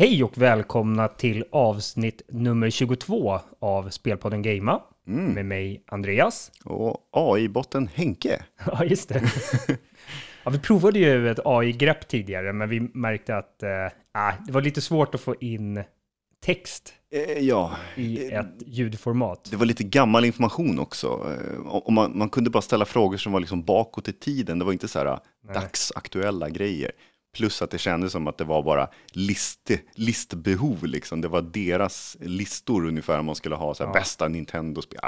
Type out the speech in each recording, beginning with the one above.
Hej och välkomna till avsnitt nummer 22 av Spelpodden Gamea Mm. med mig Andreas. Och AI-botten Henke. Ja, just det. Ja, vi provade ju ett AI-grepp tidigare, men vi märkte att eh, ah, det var lite svårt att få in text Eh, ja, i eh, ett ljudformat. det var lite gammal information också. Eh, och man, man kunde bara ställa frågor som var liksom bakåt i tiden. Det var inte så här Nej. dagsaktuella grejer. Plus att det kändes som att det var bara list, listbehov. Liksom. Det var deras listor ungefär om man skulle ha så här, Ja. bästa Nintendo-spel.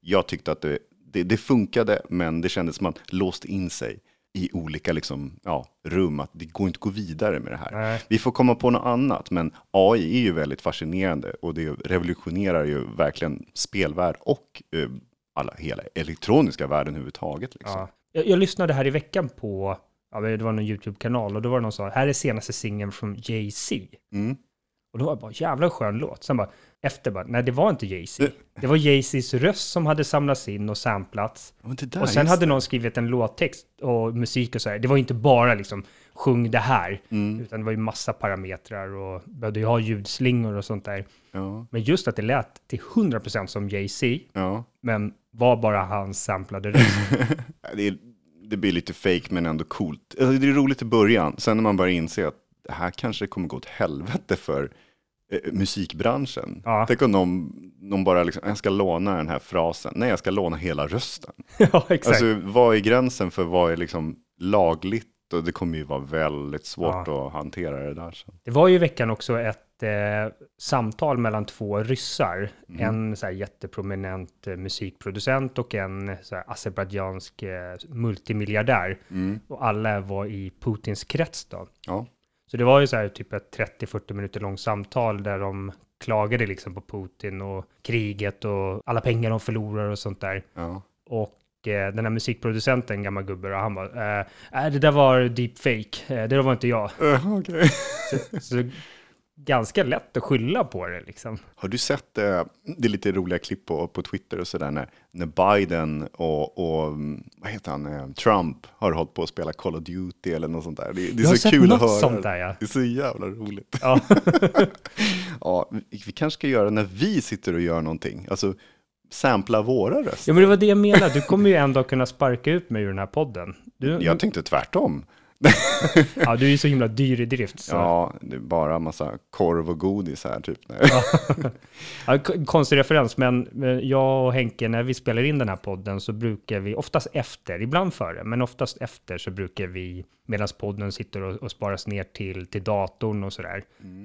Jag tyckte att det, det, det funkade, men det kändes som att man låste in sig i olika liksom, ja, rum. Att det går inte att gå vidare med det här. Nej. Vi får komma på något annat, men AI är ju väldigt fascinerande och det revolutionerar ju verkligen spelvärld och eh, alla, hela elektroniska världen överhuvudtaget. Liksom. Ja. Jag, jag lyssnade här i veckan på, ja, det var någon YouTube-kanal och då var det någon som sa, här är senaste singeln från Jay-Z. Mm. Och då var det bara, jävla skön låt. Sen bara, efter bara, nej det var inte Jay-Z. Det var Jay-Zs röst som hade samlats in och samplats. Där, Och sen hade någon skrivit en låttext och musik och så här. Det var inte bara liksom, sjung det här. Mm. Utan det var ju massa parametrar och behövde ju ha ljudslingor och sånt där. Ja, Men just att det lät till 100% som Jay-Z, ja. men var bara hans samplade röst. Det, blir lite fake men ändå coolt. Alltså, det är roligt i början, sen när man börjar inse att det här kanske kommer gå åt helvete för eh, musikbranschen. Ja. Tänk om någon, någon bara liksom, jag ska låna den här frasen. Nej, jag ska låna hela rösten. ja, exakt. Alltså, vad är gränsen för vad är liksom lagligt? Och det kommer ju vara väldigt svårt Ja. att hantera det där sen. Det var ju i veckan också ett eh, samtal mellan två ryssar. Mm. En så här, jätteprominent eh, musikproducent och en så här, azerbajdzjansk eh, multimiljardär. Mm. Och alla var i Putins krets då. Ja. Så det var ju så här typ ett 30-40 minuter långt samtal där de klagade liksom på Putin och kriget och alla pengar de förlorar och sånt där. Ja. Och eh, den här musikproducenten, gammal gubbe, och han bara, eh, äh, det där var deepfake, eh, det där var inte jag. Uh, okej. Så, så ganska lätt att skylla på det liksom. Har du sett, eh, det lite roliga klipp på, på Twitter och sådär, när, när Biden och, och, mm, vad heter han, eh, Trump har hållit på att spela Call of Duty eller något sånt där. Det, det är så kul att höra. sånt där, ja. Det är så jävla roligt. Ja, Ja, vi, vi kanske ska göra när vi sitter och gör någonting, alltså sampla våra röster. ja men det var det jag menade. Du kommer ju ändå kunna sparka ut mig ur den här podden. Du, Jag tänkte tvärtom. Ja, du är ju så himla dyr i drift. Så. Ja, det är bara massa korv och godis här typ. Ja, konstig referens, men jag och Henke, när vi spelar in den här podden så brukar vi, oftast efter, ibland före, men oftast efter så brukar vi, medan podden sitter och, och sparas ner till, till datorn och sådär,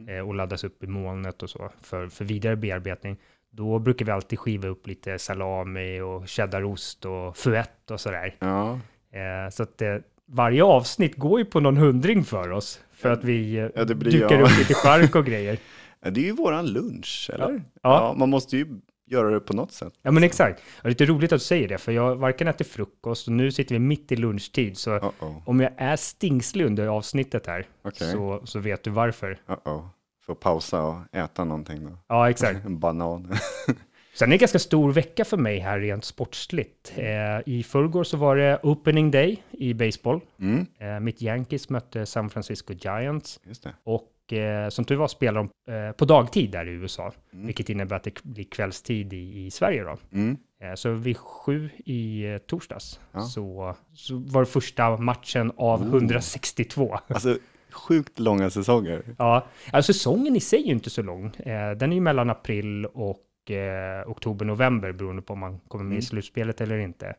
eh, och laddas upp i molnet och så, för, för vidare bearbetning, då brukar vi alltid skiva upp lite salami och cheddarost och fuett och sådär. Ja, Eh, så att eh, varje avsnitt går ju på någon hundring för oss, för att vi eh, Ja, det dukar jag. upp lite chark och grejer. det är ju våran lunch, eller? Ja. ja, man måste ju göra det på något sätt. Ja men exakt. Och lite roligt att du säger det, för jag varken äter frukost och nu sitter vi mitt i lunchtid. Så Uh-oh. om jag är stingslig under avsnittet här Okej. så, så vet du varför. Uh-oh. Får pausa och äta någonting då. Ja, exakt. En banan. Sen är det en ganska stor vecka för mig här rent sportsligt. Eh, I förrgår så var det opening day i baseball. Mm, Eh, mitt Yankees mötte San Francisco Giants. Och eh, som tur var spelar de eh, på dagtid där i USA. Mm. Vilket innebär att det blir kvällstid i, i Sverige då. Mm. Eh, Så vid sju i eh, torsdags Ja. så, så var det första matchen av Oh. 162. Alltså, sjukt långa säsonger. Ja, alltså säsongen i sig är ju inte så lång. Eh, Den är ju mellan april och eh, oktober-november beroende på om man kommer med i Mm. slutspelet eller inte.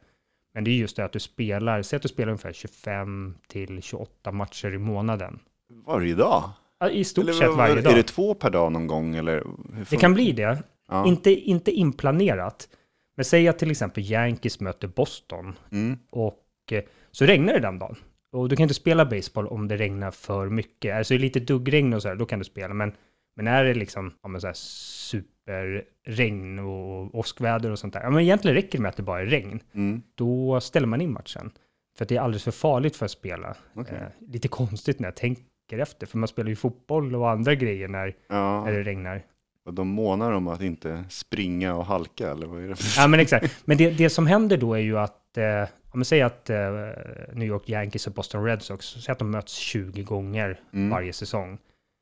Men det är just det att du spelar, säg att du spelar ungefär 25 till 28 matcher i månaden. Varje dag? Ja, I stort Eller sett varje Är dag. det två per dag någon gång? Eller Det kan bli det. Ja. Inte, inte inplanerat. Men säg att till exempel Yankees möter Boston Mm. och eh, så regnar det den dagen. Och du kan inte spela baseball om det regnar för mycket. Alltså är det lite duggregn och så här, då kan du spela. Men, men är det liksom ja, men så här superregn och åskväder och sånt där, ja men egentligen räcker det med att det bara är regn. Mm. Då ställer man in matchen. För att det är alldeles för farligt för att spela. Okej. Eh, lite konstigt när jag tänker efter, för man spelar ju fotboll och andra grejer när, Ja, när det regnar. och de månar om att inte springa och halka, eller vad är det för... Ja, men exakt. Men det, det som händer då är ju att, eh, om man säger att eh, New York Yankees och Boston Red Sox, säg att de möts 20 gånger Mm. varje säsong.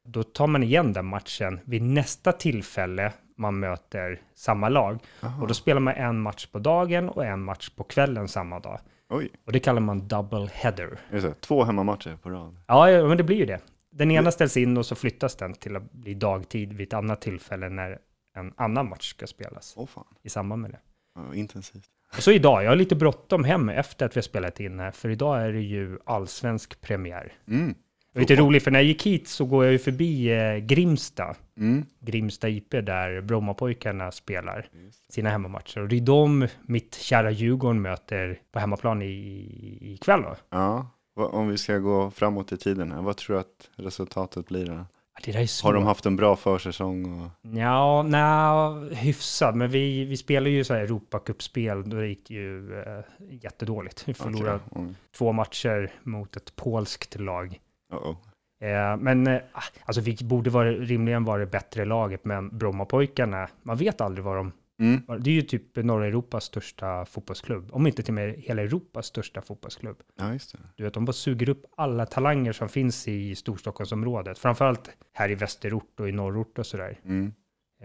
Då tar man igen den matchen vid nästa tillfälle man möter samma lag. Aha. Och då spelar man en match på dagen och en match på kvällen samma dag. Oj, Och det kallar man double header. är det? Två hemmamatcher på rad. Ja, men det blir ju det. Den ena ställs in och så flyttas den till att bli dagtid vid ett annat tillfälle när en annan match ska spelas Åh fan, i samband med det. ja, intensivt. Och så idag, jag har lite bråttom hem efter att vi har spelat in här, för idag är det ju allsvensk premiär. Mm. Det är lite roligt, för när jag gick hit så går jag ju förbi eh, Grimsta, Mm. Grimsta IP, där Brommapojkarna spelar sina hemmamatcher. Och det är de mitt kära Djurgården möter på hemmaplan i, ikväll då. Ja, vad- om vi ska gå framåt i tiden här, vad tror du att resultatet blir? Då? Ja, Det där är Har de haft en bra försäsong? Och... Ja, nej, hyfsat. Men vi, vi spelar ju så här Europacupspel, då gick det ju eh, jättedåligt. Vi förlorade Okej, mm. två matcher mot ett polskt lag. Uh-oh. Eh, men eh, alltså vi borde vara, rimligen vara det bättre laget, men Brommapojkarna, man vet aldrig vad de... Mm. Det är ju typ norra Europas största fotbollsklubb, om inte till och med hela Europas största fotbollsklubb. Ja, just det. Du vet, de bara suger upp alla talanger som finns i Storstockholmsområdet, framförallt här i västerort och i norrort och sådär. Mm.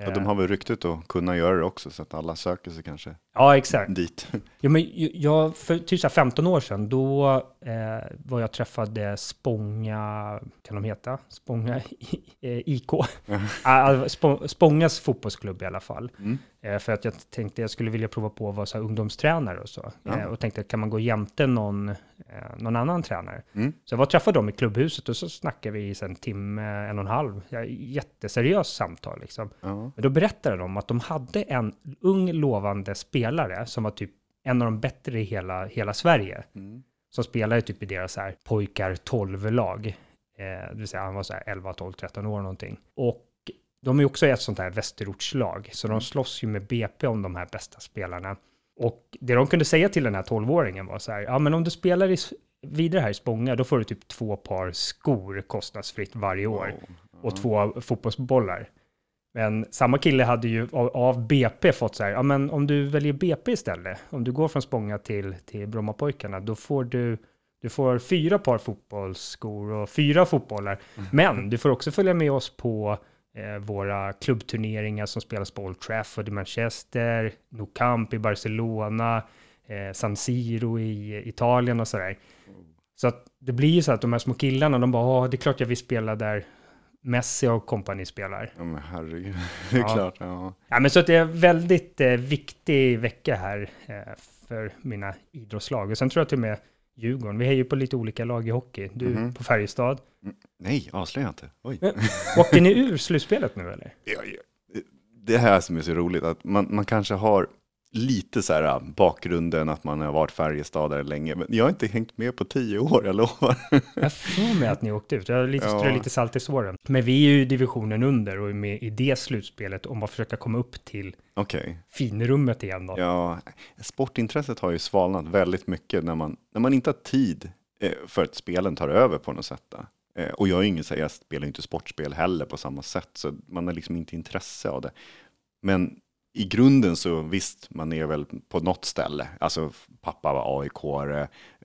Ja, de har väl ryktet att kunna göra det också, så att alla söker sig kanske ja, exakt. dit. Ja, men jag, för typ så här 15 år sedan, då eh, var jag träffade Spånga, kan de heta? Spånga eh, IK. Ah, Spå- Spångas fotbollsklubb i alla fall. Mm. Eh, för att jag tänkte jag skulle vilja prova på att vara så ungdomstränare och så. Ja. Eh, och tänkte, kan man gå jämte någon, eh, någon annan tränare? Mm. Så jag var och träffade dem i klubbhuset och så snackade vi i en timme, en och en halv. Jätteseriöst samtal liksom. Men då berättade de att de hade en ung lovande spelare som var typ en av de bättre i hela, hela Sverige. Mm. Som spelade typ i deras så här pojkar 12-lag. Eh, det vill säga han var så här 11, 12, 13 år någonting. Och de är också ett sånt här västerortslag, så de slåss ju med BP om de här bästa spelarna. Och det de kunde säga till den här 12-åringen var så här, ja men om du spelar i, vidare här i Spånga, då får du typ två par skor kostnadsfritt varje år och två fotbollsbollar. Men samma kille hade ju av, BP fått så här, ja men om du väljer BP istället, om du går från Spånga till, till Brommapojkarna, då får du, du får fyra par fotbollsskor och fyra fotbollar. Men du får också följa med oss på eh, våra klubbturneringar som spelas på Old Trafford i Manchester, Nou Camp i Barcelona, eh, San Siro i Italien och sådär. Så att det blir ju så att de här små killarna, de bara, "Ja, det är klart jag vill spela där Messi och kompani spelar. Ja, men herregud. Det är Ja. klart. Ja. Ja, men så att det är en väldigt eh, viktig vecka här eh, för mina idrottslag. Och sen tror jag till och med Djurgården, vi ju på lite olika lag i hockey. Du Mhm. på Färjestad. Nej, avslöja inte. Oj. Åkte ni ur slutspelet nu eller? Ja, ja. Det här som är så roligt, att man, man kanske har lite så här äh, bakgrunden att man har varit Färjestadare länge, men jag har inte hängt med på tio år, jag lovar. Jag för mig att ni åkte ut. Jag har lite, Ja. lite salt i såren. Men vi är ju divisionen under och är med i det slutspelet om att försöka komma upp till Okej, finrummet igen då. ja, sportintresset har ju svalnat väldigt mycket när man, när man inte har tid eh, för att spelen tar över på något sätt. Då. Eh, och jag är ingen, jag spelar ju inte sportspel heller på samma sätt, så man har liksom inte intresse av det. Men i grunden så visst, man är väl på något ställe. Alltså pappa var aik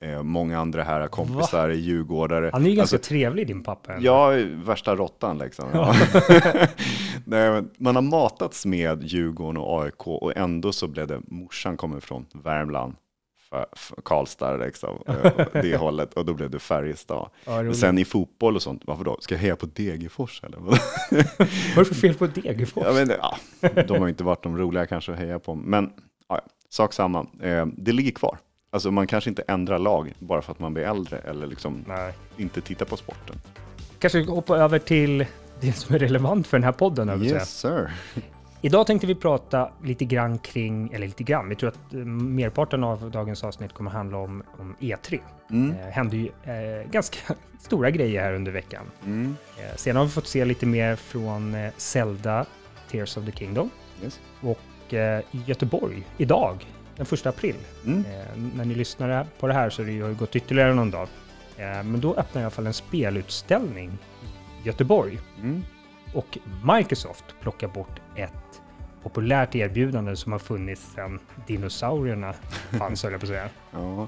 eh, många andra här kompisar är djurgårdare. Han är ju ganska Alltså, trevlig din pappa. Ja, värsta råttan liksom. Ja. Nej, man har matats med Djurgården och AIK och ändå så blev det, morsan kommer från Värmland, Karlstad liksom, eh, det hållet, och då blev det Färjestad. Ja. Sen i fotboll och sånt, varför då? Ska jag heja på Degerfors eller? Vad är det för fel på Degerfors? Inte, ja, de har inte varit de roliga kanske att heja på, men ja, ja, sak samma, eh, det ligger kvar. Alltså man kanske inte ändrar lag bara för att man blir äldre eller liksom Nej. inte tittar på sporten. Kanske hoppa över till det som är relevant för den här podden. Yes sir. Idag tänkte vi prata lite grann kring, eller lite grann, vi tror att eh, merparten av dagens avsnitt kommer handla om, om E3. Mm. Eh, hände ju eh, ganska stora grejer här under veckan. Mm. Eh, sen har vi fått se lite mer från eh, Zelda, Tears of the Kingdom. Yes. Och eh, i Göteborg, idag, den första april, Mm. När ni lyssnar på det här så har det ju gått ytterligare någon dag. Men då öppnar i alla fall en spelutställning i Göteborg. Mm. Och Microsoft plockar bort ett populärt erbjudande som har funnits sedan dinosaurierna fanns, höll jag på att säga. Ja.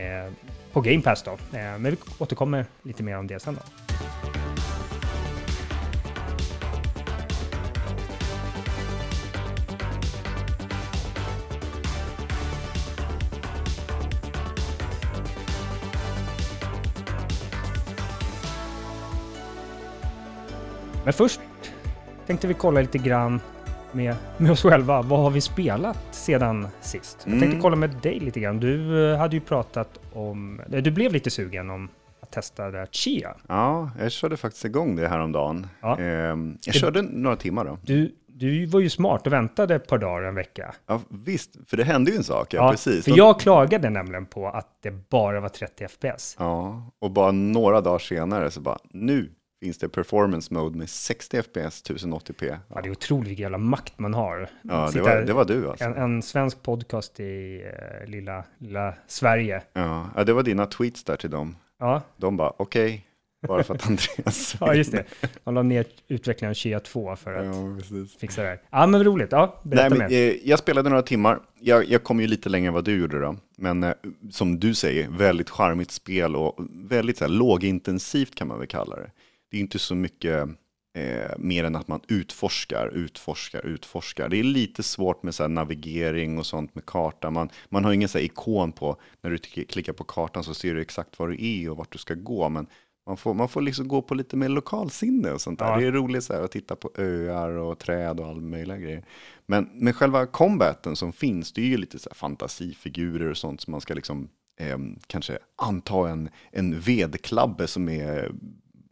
Eh, på Game Pass då. Eh, men vi återkommer lite mer om det sen då. Men först tänkte vi kolla lite grann med, med oss själva. Vad har vi spelat sedan sist? Jag tänkte Mm. kolla med dig lite grann. Du eh, hade ju pratat om... eh, Du blev lite sugen om att testa det här Chia. Ja, jag körde faktiskt igång det häromdagen. Ja. Ehm, jag Det- körde några timmar då. Du, du var ju smart och väntade ett par dagar, en vecka. Ja, visst, för det hände ju en sak. Ja, precis. För jag klagade nämligen på att det bara var 30 FPS. Ja, och bara några dagar senare så bara, nu finns det performance mode med 60 FPS 1080p. Ja, det är otroligt vilken jävla makt man har. Ja, det var, det var du alltså. en, en svensk podcast i eh, lilla, lilla Sverige. Ja, ja, det var dina tweets där till dem. Ja, De bara, okej, bara för att Andreas ja, just det. Man la ner utvecklingen av Chia 2 för att Ja, fixa det här. Ja, men roligt. Ja, Nej, berätta men, mer. eh, jag spelade några timmar. Jag, jag kom ju lite längre än vad du gjorde då. Men eh, som du säger, väldigt charmigt spel och väldigt så här, lågintensivt kan man väl kalla det. Det är inte så mycket eh, mer än att man utforskar, utforskar, utforskar. Det är lite svårt med så navigering och sånt med karta. Man, man har ingen så här, ikon på, när du klickar på kartan så ser du exakt var du är och vart du ska gå. Men man får, man får liksom gå på lite mer lokalsinne och sånt där. Ja. Det är roligt så här, att titta på öar och träd och all möjliga grejer. Men, men själva combaten som finns, det är ju lite så här fantasifigurer och sånt som man ska liksom eh, kanske anta en, en vedklabbe som är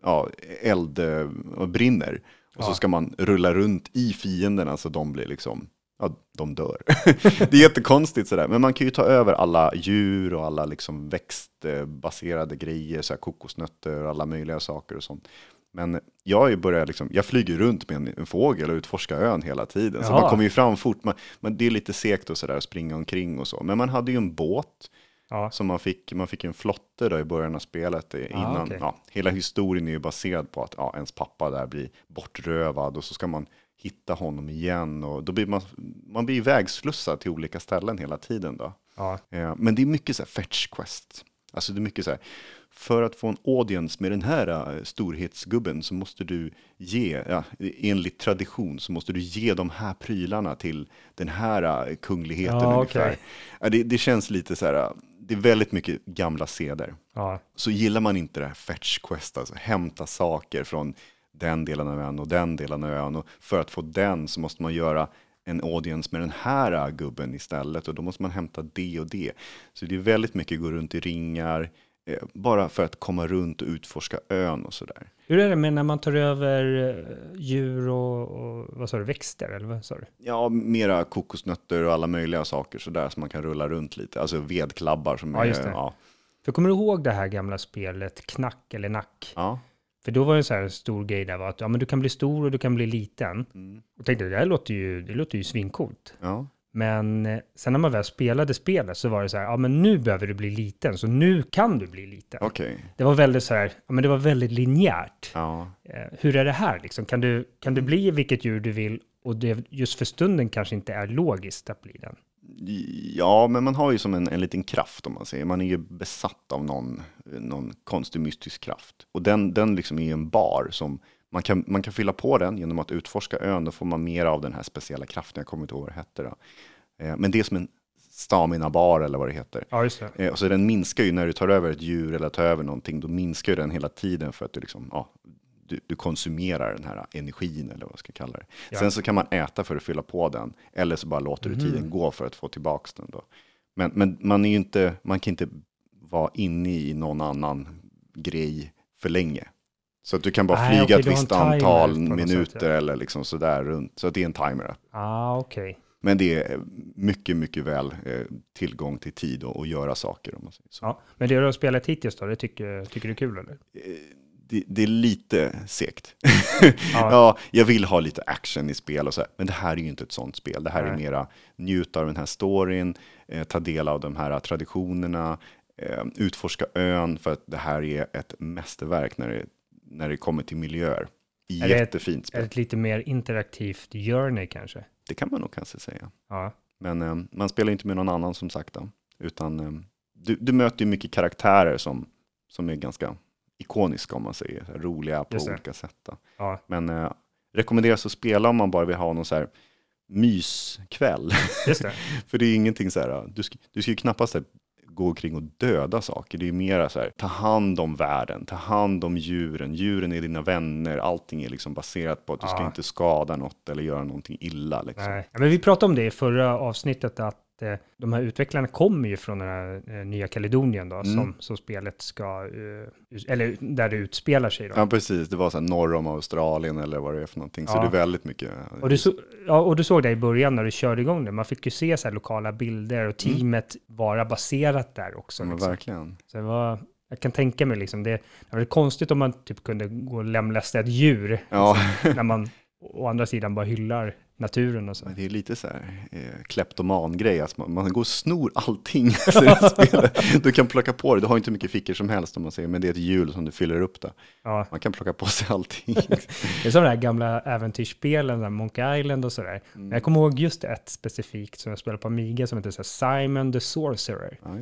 ja, eld eh, och brinner. Och så Ja. ska man rulla runt i fienderna så de blir liksom, ja, de dör. det är jättekonstigt sådär, men man kan ju ta över alla djur och alla liksom växtbaserade grejer, så här kokosnötter och alla möjliga saker och sånt. Men jag börjat, liksom, jag flyger runt med en, en fågel och utforskar ön hela tiden. Så Jaha. man kommer ju fram fort, man, man, det är lite segt och sådär att springa omkring och så. Men man hade ju en båt, Ja, så man fick, man fick en flotte då i början av spelet. eh, Innan, okej. ja, hela historien är ju baserad på att ja, ens pappa där blir bortrövad och så ska man hitta honom igen. Och då blir man, man blir vägslussad till olika ställen hela tiden. Då. ja, Eh, men det är mycket så här fetch quest. Alltså det är mycket så här, för att få en audience med den här eh, storhetsgubben så måste du ge, ja, enligt tradition så måste du ge de här prylarna till den här eh, kungligheten Ja, ungefär. Ja, det, det känns lite så här, det är väldigt mycket gamla seder. ja. Så gillar man inte det här fetch quest, alltså hämta saker från den delen av ön och den delen av ön. Och för att få den så måste man göra en audience med den här gubben istället och då måste man hämta det och det. Så det är väldigt mycket gå runt i ringar, bara för att komma runt och utforska ön och sådär. Hur är det med när man tar över eh, djur och, och vad sa du, växter? Eller vad sa du? Ja, mera kokosnötter och alla möjliga saker sådär som man kan rulla runt lite. Alltså vedklabbar som Ja, är... just det. Ja, För kommer du ihåg det här gamla spelet Knack eller Nack? ja. För då var det en så här stor grej där var att ja, men du kan bli stor och du kan bli liten. Mm. Och tänkte det här låter ju, det låter ju svincoolt. ja. Men eh, sen när man väl spelade spelet så var det så här, ja men nu behöver du bli liten, så nu kan du bli liten. okej. Det var väldigt så här, ja men det var väldigt linjärt. Ja. Eh, hur är det här liksom? Kan du, kan du bli vilket djur du vill och det just för stunden kanske inte är logiskt att bli den? Ja, men man har ju som en, en liten kraft om man säger. Man är ju besatt av någon, någon konstig mystisk kraft. Och den, den liksom är en bar som man kan, man kan fylla på den genom att utforska ön. Då får man mer av den här speciella kraften. Jag kommer inte ihåg vad det hette. Då. Eh, Men det är som en stamina bar eller vad det heter. Ja, just det. Eh, Så den minskar ju när du tar över ett djur eller tar över någonting. Då minskar den hela tiden för att du, liksom, ja, du, du konsumerar den här energin eller vad jag ska kalla det. Ja. Sen så kan man äta för att fylla på den. Eller så bara låter du Mhm. tiden gå för att få tillbaka den. Då. Men, men man, är inte, man kan inte vara inne i någon annan grej för länge. Så att du kan bara flyga okej, ett visst antal något sätt, minuter ja. eller liksom sådär runt. Så att det är en timer. Ah, okej. Men det är mycket, mycket väl eh, tillgång till tid och, och göra saker om man säger så. Ja, men det du har spelat hittills då, det tycker, tycker du är kul eller? Eh, Det, det är lite segt. Ja. ja, jag vill ha lite action i spel och så här, men det här är ju inte ett sånt spel. Det här är Nej. mera njuta av den här storyn, eh, ta del av de här traditionerna, eh, utforska ön för att det här är ett mästerverk när det, när det kommer till miljöer. Är Jättefint Är spel. det ett lite mer interaktivt journey kanske? Det kan man nog kanske säga. Ja, Men eh, man spelar inte med någon annan som sagt. Då, utan eh, du, du möter ju mycket karaktärer som, som är ganska ikoniska om man säger. Roliga på olika sätt. Ja, Men eh, rekommenderas att spela om man bara vill ha någon så här myskväll. just det. För det är ingenting så här, du ska, du ska ju knappast gå omkring och döda saker. Det är mera så här, ta hand om världen, ta hand om djuren, djuren är dina vänner, allting är liksom baserat på att du ska Ja. inte skada något eller göra någonting illa. Liksom. Nej. Men vi pratade om det i förra avsnittet, att eh, de här utvecklarna kommer ju från den här eh, Nya Kaledonien då, Mm. som, som spelet ska, eh, eller där det utspelar sig då. Ja, precis. Det var så här norr om Australien eller vad det är för någonting. Så Ja. det är väldigt mycket. Och du, så, ja, och du såg det i början när du körde igång det. Man fick ju se så här lokala bilder och Mm. teamet vara baserat där också. Men liksom. verkligen. Så det var, jag kan tänka mig liksom, det, det var konstigt om man typ kunde gå och lemlästa ett djur Ja, när man å andra sidan bara hyllar naturen och så. men det är lite så här eh, kleptoman-grej. Alltså man, man går och snor allting. Du kan plocka på det. Du har inte mycket fickor som helst om man säger, men det är ett hjul som du fyller upp det. Ja, Man kan plocka på sig allting. det är som de här gamla äventyrsspelen, där Monkey Island och sådär. Men jag kommer ihåg just ett specifikt som jag spelade på Amiga som heter Simon the Sorcerer. Ja.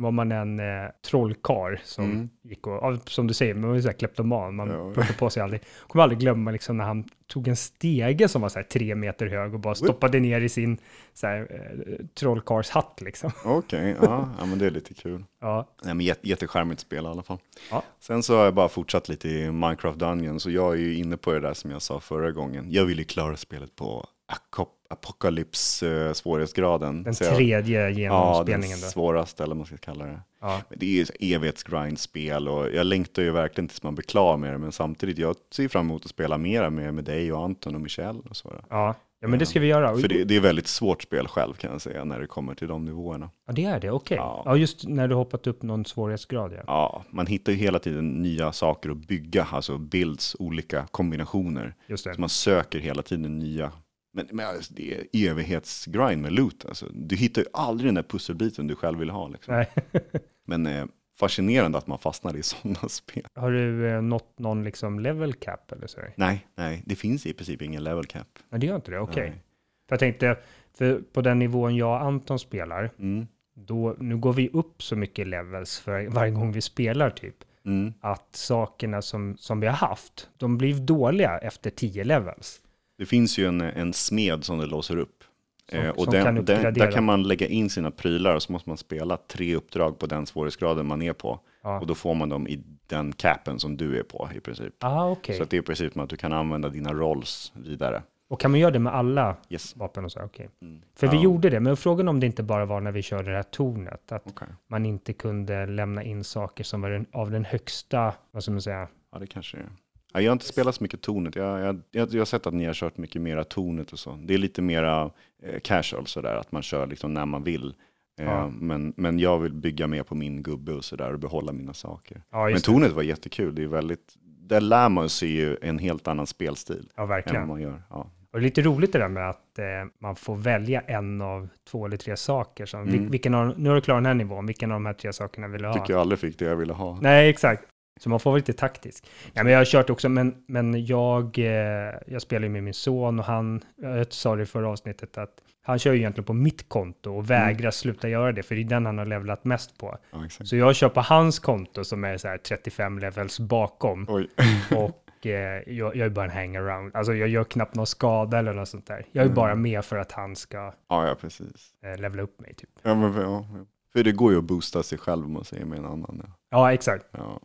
Var man en eh, trollkar som Mm. gick och, som du säger, man var ju så här kleptoman, man Ja. plockade på sig aldrig. Kommer aldrig glömma liksom när han tog en stege som var så här tre meter hög och bara stoppade ner i sin så här, eh, trollkarlshatt liksom. Okej, ja, ja, men det är lite kul. Ja, Nej, men jätte, jättecharmigt spel i alla fall. Ja. Sen så har jag bara fortsatt lite i Minecraft Dungeon, så jag är ju inne på det där som jag sa förra gången. Jag vill ju klara spelet på Aco- Apocalypse svårighetsgraden. den tredje Ja, den genomspelningen då. svåraste eller vad man ska kalla det. Ja, Men det är ju evighetsgrindspel och jag längtar ju verkligen tills man blir klar med det. Men samtidigt, jag ser fram emot att spela mera med, med dig och Anton och Michelle och så. Ja. ja men det ska vi göra. Och- För det, det är väldigt svårt spel själv kan jag säga när det kommer till de nivåerna. Ja, det är det, okej. Ja. Ja. just när du hoppat upp någon svårighetsgrad, ja. Ja, man hittar ju hela tiden nya saker att bygga, alltså builds, olika kombinationer. Just det. Så man söker hela tiden nya. Men, men alltså, det är evighetsgrind med loot. Alltså, du hittar ju aldrig den där pusselbiten du själv vill ha. Liksom. Nej. Men eh, fascinerande att man fastnar i sådana spel. Har du eh, nått någon liksom level cap eller så? Nej, nej, det finns i princip ingen level cap. Nej, det gör inte det, okej. Nej. För jag tänkte, för på den nivån jag och Anton spelar, Mm, då, nu går vi upp så mycket levels för varje gång vi spelar typ, mm. att sakerna som, som vi har haft, de blir dåliga efter 10 levels. Det finns ju en, en smed som det låser upp. Som- Eh, och som den, kan den, där kan man lägga in sina prylar och så måste man spela tre uppdrag på den svårighetsgraden man är på. Ja. Och då får man dem i den capen som du är på i princip. Ah, okej. Så det är i princip att du kan använda dina rolls vidare. Och kan man göra det med alla Yes. vapen och så? Okej. Mm. För vi Ja, gjorde det, men frågan om det inte bara var när vi körde det här tornet, att okej. man inte kunde lämna in saker som var den, av den högsta, vad ska man säga, Ja, det kanske är. Ja, jag har inte spelat så mycket tornet. Jag, jag, jag, jag har sett att ni har kört mycket mera tornet och så. Det är lite mera eh, casual sådär, att man kör liksom när man vill. Eh, Ja. men, men jag vill bygga mer på min gubbe och sådär och behålla mina saker. ja Men just det. var jättekul. Det är väldigt, där lär man sig ju en helt annan spelstil Ja, än verkligen. man gör. Ja. Och det är lite roligt det där med att eh, man får välja en av två eller tre saker. Som, Mm. vilken av, nu har du klarat den här nivån, vilken av de här tre sakerna vill du ha? Tycker jag aldrig fick det jag ville ha. Nej, exakt. Så man får vara lite taktisk. Ja, men jag har kört också, men, men jag, eh, jag spelar ju med min son och han, jag sa det i förra avsnittet, att han kör ju egentligen på mitt konto och vägrar sluta göra det, för det är den han har levlat mest på. Ja. Så jag kör på hans konto som är så här 35 levels bakom och eh, jag, jag är bara en hangaround. Alltså jag gör knappt någon skada eller något sånt där. Jag är Mm. bara med för att han ska Ja, ja, precis. eh, levla upp mig typ. Ja, men, ja. För det går ju att boosta sig själv om man säger med en annan. Ja. Ja, exakt. Ja.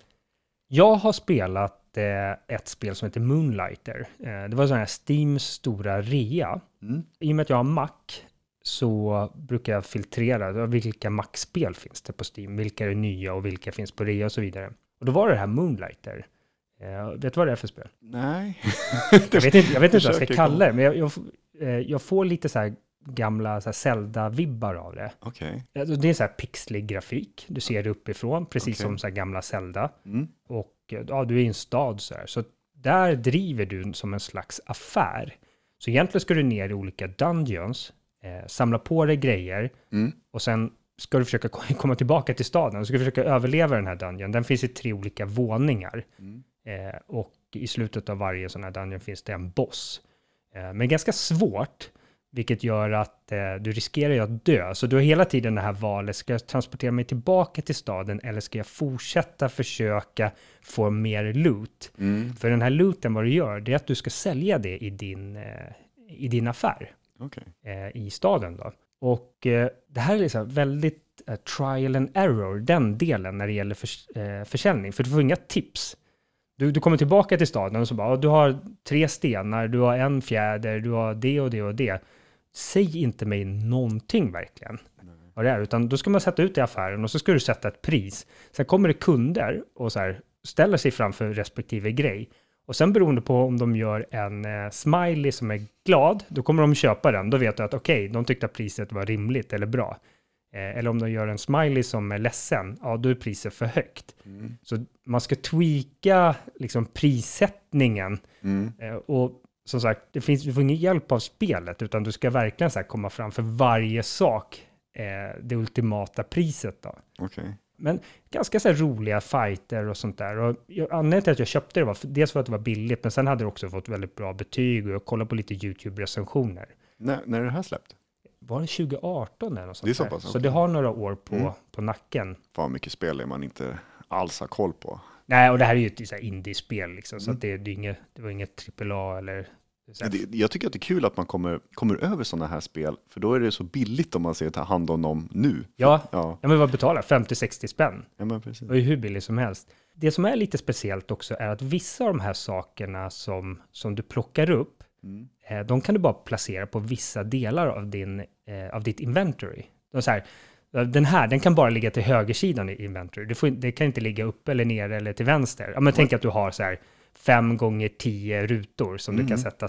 Jag har spelat eh, ett spel som heter Moonlighter. Eh, det var sån här Steams stora rea. Mm. I och med att jag har Mac så brukar jag filtrera vilka Mac-spel finns det på Steam, vilka är nya och vilka finns på rea och så vidare. Och då var det här Moonlighter. Eh, vet du vad det är för spel? Nej. Jag vet inte, jag vet inte vad jag ska kalla det, men jag, jag, eh, jag får lite så här gamla Zelda-vibbar av det. Okej. Alltså, Det är så här pixlig grafik, du ser det uppifrån, precis Okej. som så här gamla Zelda. Mm. Och eh, ja, du är i en stad så här. Så där driver du som en slags affär. Så egentligen ska du ner i olika dungeons, eh, samla på dig grejer Mm. och sen ska du försöka ko- komma tillbaka till staden. Du ska försöka överleva den här dungeon. Den finns i tre olika våningar. Mm. Eh, och i slutet av varje sån här dungeon finns det en boss. Eh, men ganska svårt, vilket gör att eh, du riskerar att dö. Så du har hela tiden det här valet, ska jag transportera mig tillbaka till staden eller ska jag fortsätta försöka få mer loot? Mm. För den här looten, vad du gör, det är att du ska sälja det i din, eh, i din affär Okej. eh, i staden då. Och eh, det här är liksom väldigt eh, trial and error, den delen när det gäller förs eh, försäljning. För du får inga tips. Du, du kommer tillbaka till staden och så bara, du har tre stenar, du har en fjäder, du har det och det och det. Säg inte mig någonting verkligen vad det är, utan då ska man sätta ut i affären och så ska du sätta ett pris. Sen kommer det kunder och så här, ställer sig framför respektive grej. Och sen beroende på om de gör en eh, smiley som är glad, då kommer de köpa den. Då vet du att okej, okay, de tyckte att priset var rimligt eller bra. Eh, eller om de gör en smiley som är ledsen, ja då är priset för högt. Mm. Så man ska tweaka liksom, prissättningen. Mm. Eh, och som sagt, det finns, du får ingen hjälp av spelet, utan du ska verkligen så komma fram för varje sak, eh, det ultimata priset. Då. Okay. Men ganska så roliga fighter och sånt där. Och anledningen till att jag köpte det var för, dels för att det var billigt, men sen hade det också fått väldigt bra betyg och jag kollade på lite YouTube-recensioner. När, när är det här släppt? Var det 2018 eller något sånt Det är så pass? Så det har några år på, mm. på nacken. Fan mycket spel är man inte alls har koll på. Nej, och det här är ju ett indiespel liksom, mm. så att det, det, är inget, det var inget AAA eller det, jag tycker att det är kul att man kommer, kommer över sådana här spel, för då är det så billigt om man ser ta hand om dem nu. Ja, ja. ja men vad betalar 50-60 spänn? Ja, men precis. Det är hur billigt som helst. Det som är lite speciellt också är att vissa av de här sakerna som, som du plockar upp, mm. eh, de kan du bara placera på vissa delar av, din, eh, av ditt inventory. De så här, den här, den kan bara ligga till högersidan i inventory. Det, får, det kan inte ligga upp eller ner eller till vänster. Ja, men tänk att du har så här fem gånger tio rutor som mm. du kan mm. sätta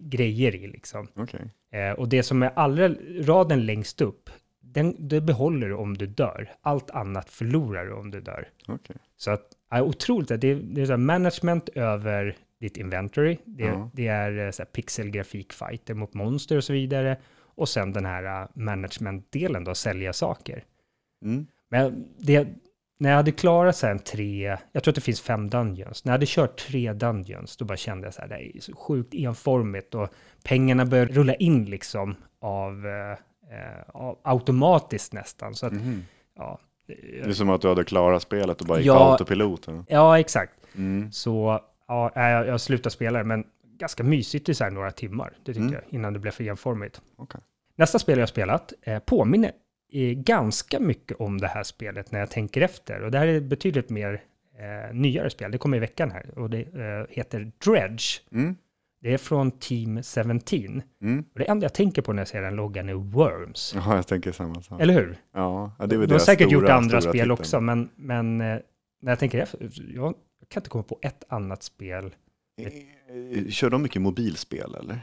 grejer i. Liksom. Okay. Eh, och det som är allra raden längst upp, den, det behåller du om du dör. Allt annat förlorar du om du dör. Okay. Så att, ja, otroligt, det är, det är så management över ditt inventory. Det, ja. det är eh, så här pixelgrafik, fighter mot monster och så vidare. Och sen den här uh, management-delen då, sälja saker. Mm. Men det, när jag hade klarat sen tre, jag tror att det finns fem dungeons, när jag hade kört tre dungeons, då bara kände jag så här, det är så sjukt enformigt och pengarna börjar rulla in liksom av, eh, av automatiskt nästan. Så att, mm. ja. Det är som att du hade klarat spelet och bara gick ja, autopilot. Eller? Ja, exakt. Mm. Så ja, jag, jag slutade spela men ganska mysigt i så här några timmar, det tycker mm. jag, innan det blev för enformigt. Okay. Nästa spel jag spelat eh, påminner ganska mycket om det här spelet när jag tänker efter. Och det här är betydligt mer eh, nyare spel. Det kommer i veckan här och det eh, heter Dredge. Mm. Det är från Team 17. Mm. Och det enda jag tänker på när jag ser den loggan är Worms. Ja, jag tänker samma sak. Eller hur? Ja, det är väl De har säkert stora, gjort andra spel titeln. också, men, men eh, när jag tänker efter, jag kan inte komma på ett annat spel. Eh, kör de mycket mobilspel eller?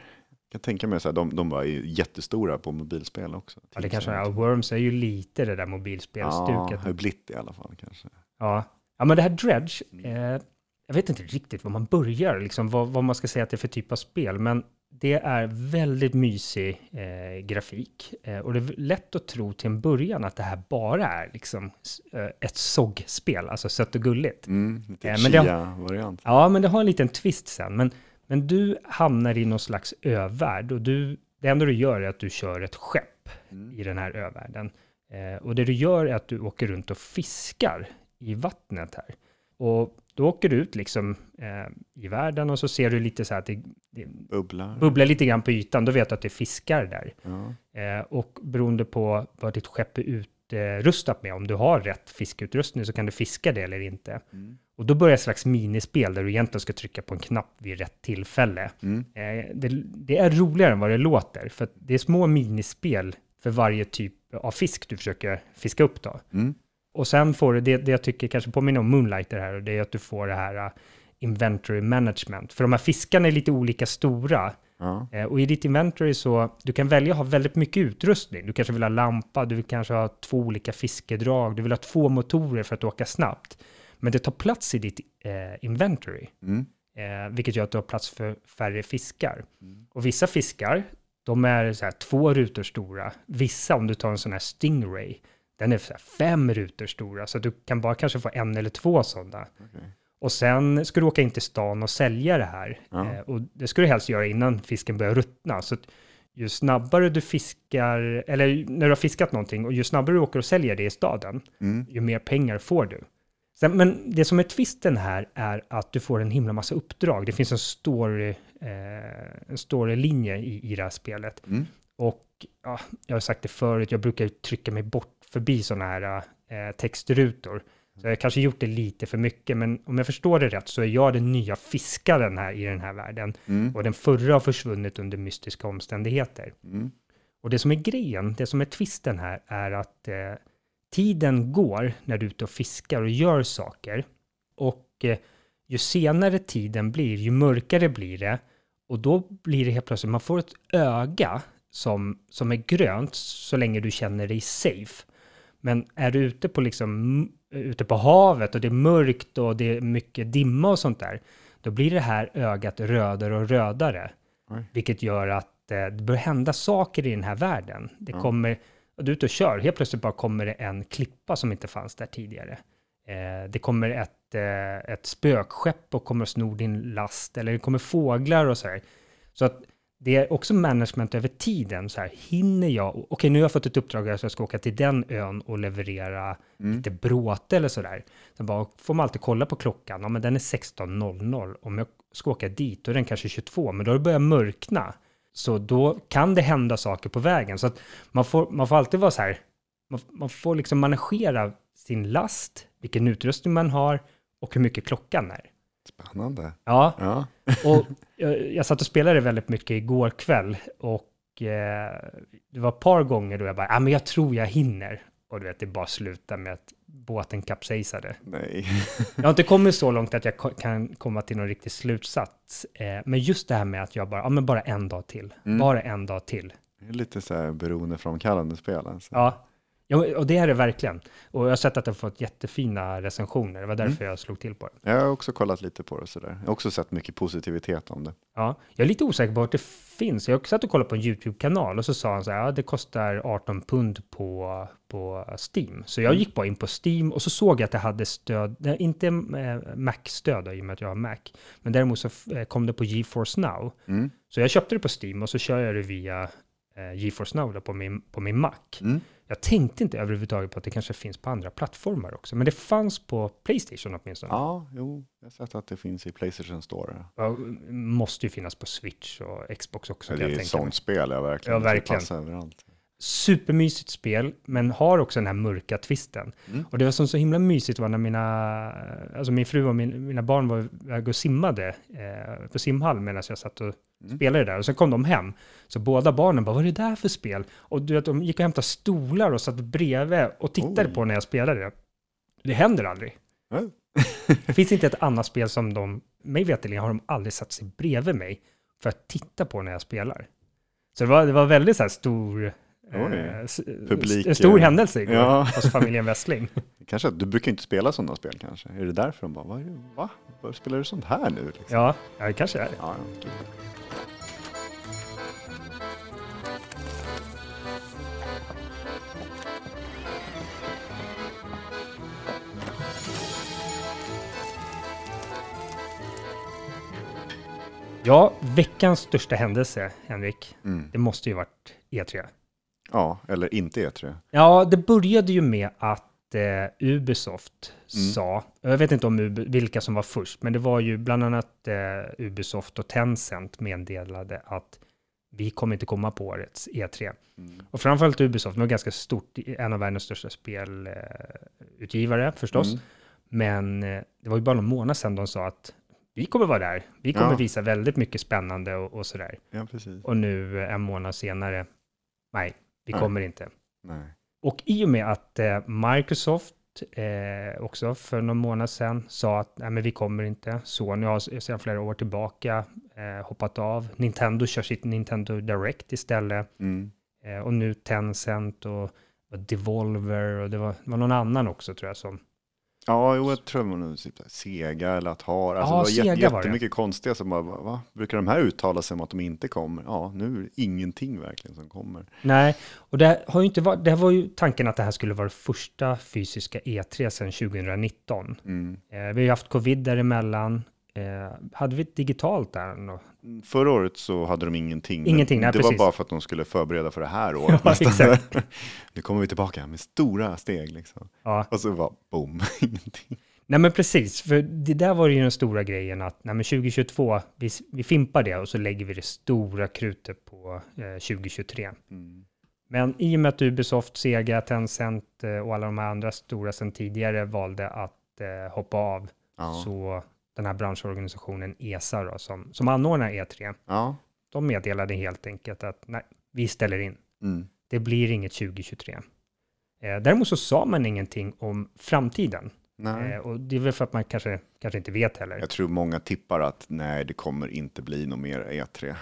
kan tänka mig att de, de var jättestora på mobilspel också. Ja, det kanske är. Worms är ju lite det där mobilspelstuket. Ja, blivit i alla fall kanske. Ja, ja men det här Dredge, eh, jag vet inte riktigt var man börjar, liksom, vad, vad, man ska säga att det är för typ av spel, men det är väldigt mysig eh, grafik. Eh, och det är lätt att tro till en början att det här bara är liksom, eh, ett SOG-spel, alltså sött och gulligt. Mm, lite eh, Chia-variant. Ja, men det har en liten twist sen. Men men du hamnar i någon slags övärld och du, det enda du gör är att du kör ett skepp mm. i den här övärlden. Eh, och det du gör är att du åker runt och fiskar i vattnet här. Och då åker du ut liksom eh, i världen och så ser du lite så här att det, det bubblar. bubblar lite grann på ytan. Då vet du att det är fiskar där. Ja. Eh, och beroende på vad ditt skepp är utrustat med, om du har rätt fiskeutrustning så kan du fiska det eller inte. Mm. Och då börjar ett slags minispel där du egentligen ska trycka på en knapp vid rätt tillfälle. Mm. Eh, det, det, är roligare än vad det låter, för det är små minispel för varje typ av fisk du försöker fiska upp då. Mm. Och sen får du, det, det jag tycker kanske påminner om Moonlighter här, och det är att du får det här uh, inventory management. För de här fiskarna är lite olika stora. Ja. Eh, och i ditt inventory så, du kan välja att ha väldigt mycket utrustning. Du kanske vill ha lampa, du vill kanske ha två olika fiskedrag, du vill ha två motorer för att åka snabbt. Men det tar plats i ditt eh, inventory, mm. eh, vilket gör att du har plats för färre fiskar. Mm. Och vissa fiskar, de är så här två rutor stora. Vissa, om du tar en sån här stingray, den är så fem rutor stora, så du kan bara kanske få en eller två sådana. Okay. Och sen ska du åka in till stan och sälja det här. Ja. Eh, och det ska du helst göra innan fisken börjar ruttna. Så ju snabbare du fiskar, eller när du har fiskat någonting, och ju snabbare du åker och säljer det i staden, mm. ju mer pengar får du. Sen, men det som är twisten här är att du får en himla massa uppdrag. Det finns en story, eh, en storylinje i, i det här spelet. Mm. Och ja, jag har sagt det förut, jag brukar trycka mig bort förbi sådana här eh, textrutor. Så jag har kanske gjort det lite för mycket, men om jag förstår det rätt så är jag den nya fiskaren här i den här världen. Mm. Och den förra har försvunnit under mystiska omständigheter. Mm. Och det som är grejen, det som är twisten här, är att eh, tiden går när du är ute och fiskar och gör saker. Och eh, ju senare tiden blir, ju mörkare blir det. Och då blir det helt plötsligt, man får ett öga som, som är grönt så länge du känner dig safe. Men är du ute på, liksom, ute på havet och det är mörkt och det är mycket dimma och sånt där, då blir det här ögat rödare och rödare. Oj. Vilket gör att eh, det börjar hända saker i den här världen. Det Ja. kommer, och du är ute och kör, helt plötsligt bara kommer det en klippa som inte fanns där tidigare. Eh, det kommer ett, eh, ett spökskepp och kommer att sno din last, eller det kommer fåglar och så här. Så att det är också management över tiden. Så här, hinner jag? Okej, nu har jag fått ett uppdrag att jag ska åka till den ön och leverera Mm. lite bråte eller sådär. Så bara får man alltid kolla på klockan. Ja, men den är 16.00. Om jag ska åka dit, då är den kanske 22, men då har det börjat mörkna. Så då kan det hända saker på vägen. Så att man får, man får alltid vara så här, man, man får liksom managera sin last, vilken utrustning man har och hur mycket klockan är. Spännande. Ja, Ja. Och jag, jag satt och spelade väldigt mycket igår kväll och eh, det var ett par gånger då jag bara, ja men jag tror jag hinner. Och du vet, det bara slutar med att båten kapsejsade. Nej. Jag har inte kommit så långt att jag kan komma till någon riktig slutsats. Eh, men just det här med att jag bara, ja men bara en dag till. Mm. Bara en dag till. Det är lite så här beroendeframkallande spel. Alltså. Ja. Ja, och det är det verkligen. Och jag har sett att det har fått jättefina recensioner. Det var därför jag slog till på det. Jag har också kollat lite på det sådär. Jag har också sett mycket positivitet om det. Ja, jag är lite osäker på att det finns. Jag satt och kollade på en YouTube-kanal och så sa han så här, ja, det kostar 18 pund på, på Steam. Så jag gick bara in på Steam och så såg jag att det hade stöd, inte eh, Mac-stöd i och med att jag har Mac, men däremot så eh, kom det på GeForce Now. Mm. Så jag köpte det på Steam och så kör jag det via eh, GeForce Now på min, på min Mac. Mm. Jag tänkte inte överhuvudtaget på att det kanske finns på andra plattformar också, men det fanns på Playstation åtminstone. Ja, jo, jag har sett att det finns i Playstation Store. Ja, måste ju finnas på Switch och Xbox också. Det är ett mig. sånt spel, ja verkligen. Ja, Det verkligen. passa överallt. Supermysigt spel, men har också den här mörka twisten. Mm. Och det var som så himla mysigt var när mina, alltså min fru och min, mina barn var iväg och simmade eh, på simhall medan jag satt och Mm. spelade där. Och sen kom de hem, så båda barnen bara, vad är det där för spel? Och du vet, de gick och hämtade stolar och satt bredvid och tittade Oj. på när jag spelade det. Händer aldrig. Ja. Det finns inte ett annat spel som de, mig veterligen har de aldrig satt sig bredvid mig för att titta på när jag spelar. Så det var, det var väldigt så här stor, Publik, en stor eh, händelse igår ja. hos familjen Westling. Kanske du brukar inte spela sådana spel kanske? Är det därför de bara, va? Varför spelar du sånt här nu? Liksom? Ja, ja, det kanske är det. Ja, ja. Ja, veckans största händelse, Henrik, Mm. det måste ju varit E3. Ja, eller inte E E3. Ja, det började ju med att eh, Ubisoft Mm. sa, jag vet inte om Ub- vilka som var först, men det var ju bland annat eh, Ubisoft och Tencent meddelade att vi kommer inte komma på årets E3. Mm. Och framförallt Ubisoft, de var ganska stort, en av världens största spelutgivare förstås. Mm. Men eh, det var ju bara någon månad sedan de sa att vi kommer vara där. Vi kommer Ja. visa väldigt mycket spännande och, och sådär. Ja. Och nu eh, en månad senare, nej, vi Nej. kommer inte. Nej. Och i och med att eh, Microsoft eh, också för någon månad sedan sa att nej, men vi kommer inte. Sony har sedan flera år tillbaka eh, hoppat av. Nintendo kör sitt Nintendo Direct istället. Mm. Eh, och nu Tencent och, och Devolver och det var, det var någon annan också tror jag som... Ja, jo, jag tror det var typ Sega eller Atari. Alltså, Ja, det var Sega jätte, var det. jättemycket konstiga som bara, va? Brukar de här uttala sig om att de inte kommer? Ja, nu är det ingenting verkligen som kommer. Nej, och det har ju inte varit, det var ju tanken att det här skulle vara det första fysiska E3 sedan 2019. Mm. Eh, vi har ju haft covid däremellan. Eh, hade vi ett digitalt där? Då? Förra året så hade de ingenting. Ingenting, nej, Det var precis. bara för att de skulle förbereda för det här året. Ja, exakt. nu kommer vi tillbaka med stora steg liksom. Ja. Och så var boom, ingenting. Nej men precis, för det där var ju den stora grejen att nej, men 2022, vi, vi fimpar det och så lägger vi det stora krutet på eh, 2023. Mm. Men i och med att Ubisoft, Sega, Tencent eh, och alla de här andra stora sedan tidigare valde att eh, hoppa av, Ja. så den här branschorganisationen ESA då, som, som anordnar E3, Ja. de meddelade helt enkelt att nej, vi ställer in. Mm. Det blir inget 2023. Eh, däremot så sa man ingenting om framtiden. Eh, och det är väl för att man kanske, kanske inte vet heller. Jag tror många tippar att nej, det kommer inte bli något mer E3.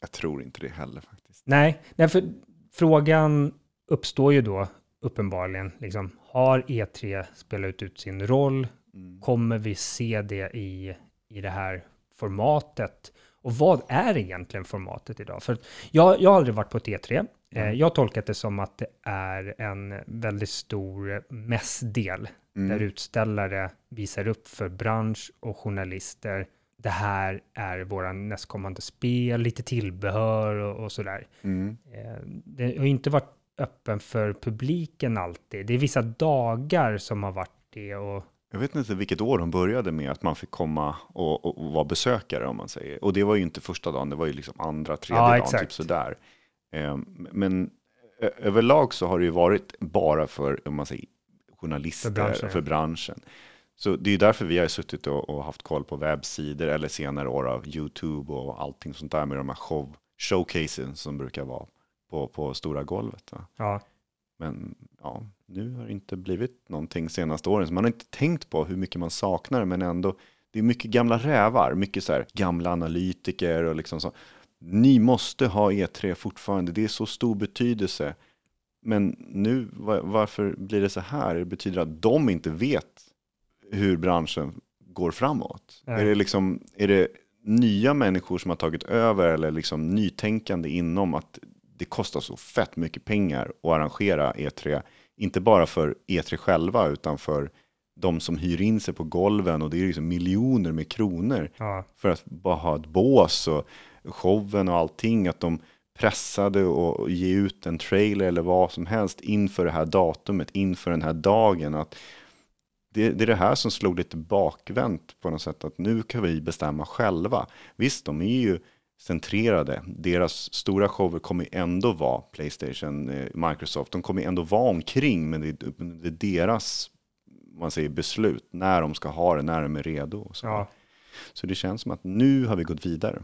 Jag tror inte det heller faktiskt. Nej, nej, för frågan uppstår ju då uppenbarligen, liksom, har E3 spelat ut sin roll? Mm. Kommer vi se det i, i det här formatet? Och vad är egentligen formatet idag? För jag, jag har aldrig varit på ett E3. Eh, Mm. jag har tolkat det som att det är en väldigt stor mässdel Mm. där utställare visar upp för bransch och journalister. Det här är våra nästkommande spel, lite tillbehör och, och sådär. Mm. Eh, Det har inte varit öppen för publiken alltid. Det är vissa dagar som har varit det och Jag vet inte vilket år de började med att man fick komma och, och, och vara besökare om man säger. Och det var ju inte första dagen, det var ju liksom andra, tredje Ja, dagen, exakt. typ sådär. Eh, men överlag så har det ju varit bara för, om man säger, journalister, För för branschen, branschen. ja. Så det är ju därför vi har suttit och, och haft koll på webbsidor eller senare år av YouTube och allting sånt där med de här show, showcasen som brukar vara på, på stora golvet. Va? ja, Men ja, nu har det inte blivit någonting senaste åren. Så man har inte tänkt på hur mycket man saknar men ändå. Det är mycket gamla rävar, mycket så här gamla analytiker och liksom så. Ni måste ha E3 fortfarande, det är så stor betydelse. Men nu, va- varför blir det så här? Det betyder att de inte vet hur branschen går framåt. Nej. Är det, liksom, är det nya människor som har tagit över eller liksom nytänkande inom att det kostar så fett mycket pengar att arrangera E3. Inte bara för E3 själva utan för de som hyr in sig på golven och det är liksom miljoner med kronor ja, för att bara ha ett bås och showen och allting. Att de pressade och ge ut en trailer eller vad som helst inför det här datumet, inför den här dagen. Att det, det är det här som slog lite bakvänt på något sätt, att nu kan vi bestämma själva. Visst, de är ju centrerade. Deras stora shower kommer ändå vara Playstation, eh, Microsoft. De kommer ändå vara omkring, men det är, det är deras man säger, beslut när de ska ha det, när de är redo. och Så. ja. Så det känns som att nu har vi gått vidare.